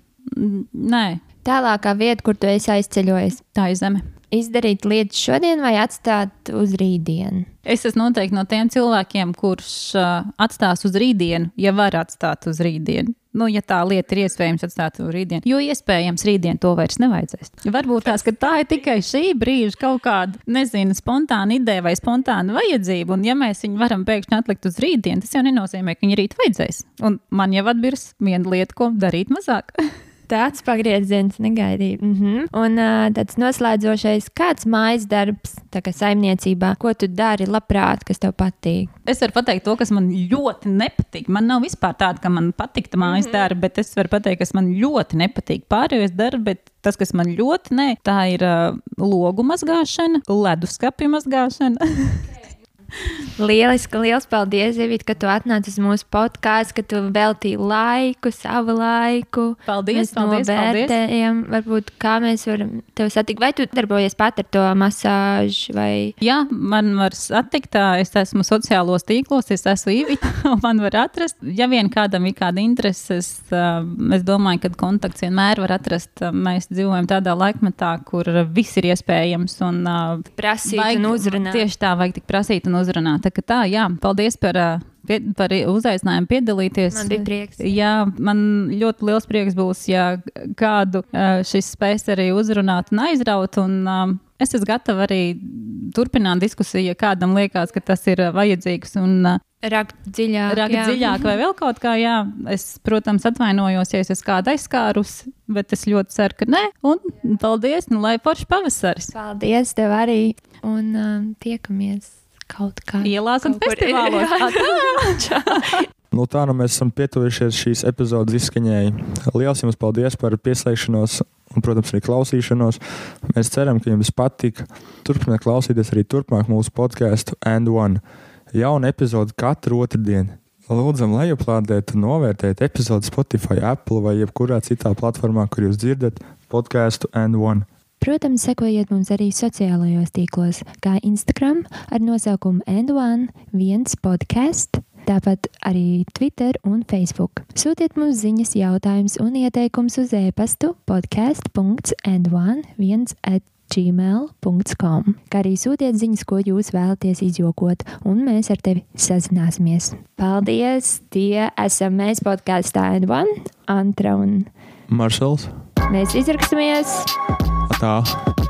nē. Tālākā vieta, kur tu esi aizceļojis. Tā ir zeme izdarīt lietas šodien vai atstāt uz rītdienu? Es esmu noteikti no tiem cilvēkiem, kurš uh, atstās uz rītdienu, ja var atstāt uz rītdienu. Nu, ja tā lieta ir iespējams atstāt uz rītdienu, jo iespējams rītdien to vairs nevajadzēs. Varbūt tās, tā ir tikai šī brīža kaut kāda, nezinu, spontāna ideja vai spontāna vajadzība. Un, ja mēs viņu varam pēkšņi atlikt uz rītdienu, tas jau nenozīmē, ka viņa rīt vajadzēs. Un man jau atbirs viena lieta, ko darīt mazāk. [LAUGHS] Tāds pagrieziens negaidīja. Mm -hmm. Un uh, tāds noslēdzošais, kāds mājas darbs, tā kā saimniecībā, ko tu dari labprāt, kas tev patīk? Es varu pateikt to, kas man ļoti nepatīk. Man nav vispār tāda, ka man patīk mājas mm -hmm. darbi, bet es varu pateikt, kas man ļoti nepatīk. Pārējais darbs, bet tas, kas man ļoti ne, tā ir uh, logu mazgāšana, leduskapju mazgāšana. [LAUGHS] Lieliski, liels paldies, Evita, ka tu atnāci uz mūsu podkāstu, ka tu veltīji laiku, savu laiku. Paldies, mēs paldies, novērtējam, paldies. varbūt kā mēs varam tevi satikt. Vai tu darbojies pat ar to masāžu? Vai... Jā, man var satikt, es esmu sociālos tīklos, es esmu Ivita, [LAUGHS] un man var atrast. Ja vien kādam ir kāda interese, es domāju, ka kontakts vienmēr var atrast. Mēs dzīvojam tādā laikmetā, kur viss ir iespējams. Un, prasīt vajag, un uzrunāt. Tieši tā, vajag tik prasīt un uzrunāt. Tā, tā jā, paldies par, pie, par uzaicinājumu piedalīties. Man bija prieks. Jā, man ļoti liels prieks būs, ja kādu šis spēs arī uzrunāt un aizraut. Un, Es esmu gatava arī turpināt diskusiju, ja kādam liekas, ka tas ir vajadzīgs. Un, Rakt dziļāk, rakt jā. dziļāk, vai vēl kaut kā. Jā. Es, protams, atvainojos, ja es esmu kādu aizskārus, bet es ļoti ceru, ka nē. Un paldies, nu, lai forši pavasaris. Paldies tev arī, un um, tiekamies kaut kā. Ielās un festivālos. [LAUGHS] nu, tā nu mēs esam pietuvušies šīs epizodes izskaņai. Lielas jums paldies par pieslēgšanos un, protams, arī klausīšanos. Mēs ceram, ka jums patika. Turpiniet klausīties arī turpmāk mūsu podkāstu And One. Jauna epizode katru otrdienu. Lūdzam, lejuplādēt un novērtēt epizodi Spotify, Apple vai jebkurā citā platformā, kur jūs dzirdat podkāstu And One. Protams, sekojiet mums arī sociālajos tīklos, kā Instagram ar nosaukumu N1, viens podkāsts, tāpat arī Twitter un Facebook. Sūtiet mums ziņas, jautājumus un ieteikumus uz e-pastu podkāst.n1 gmail.com, kā arī sūtiet ziņas, ko jūs vēlaties izjokot, un mēs ar tevi sazināsimies. Paldies! Tie esam mēs podkāstā N1, Antra un Maršals. Mēs izraksimies! at all.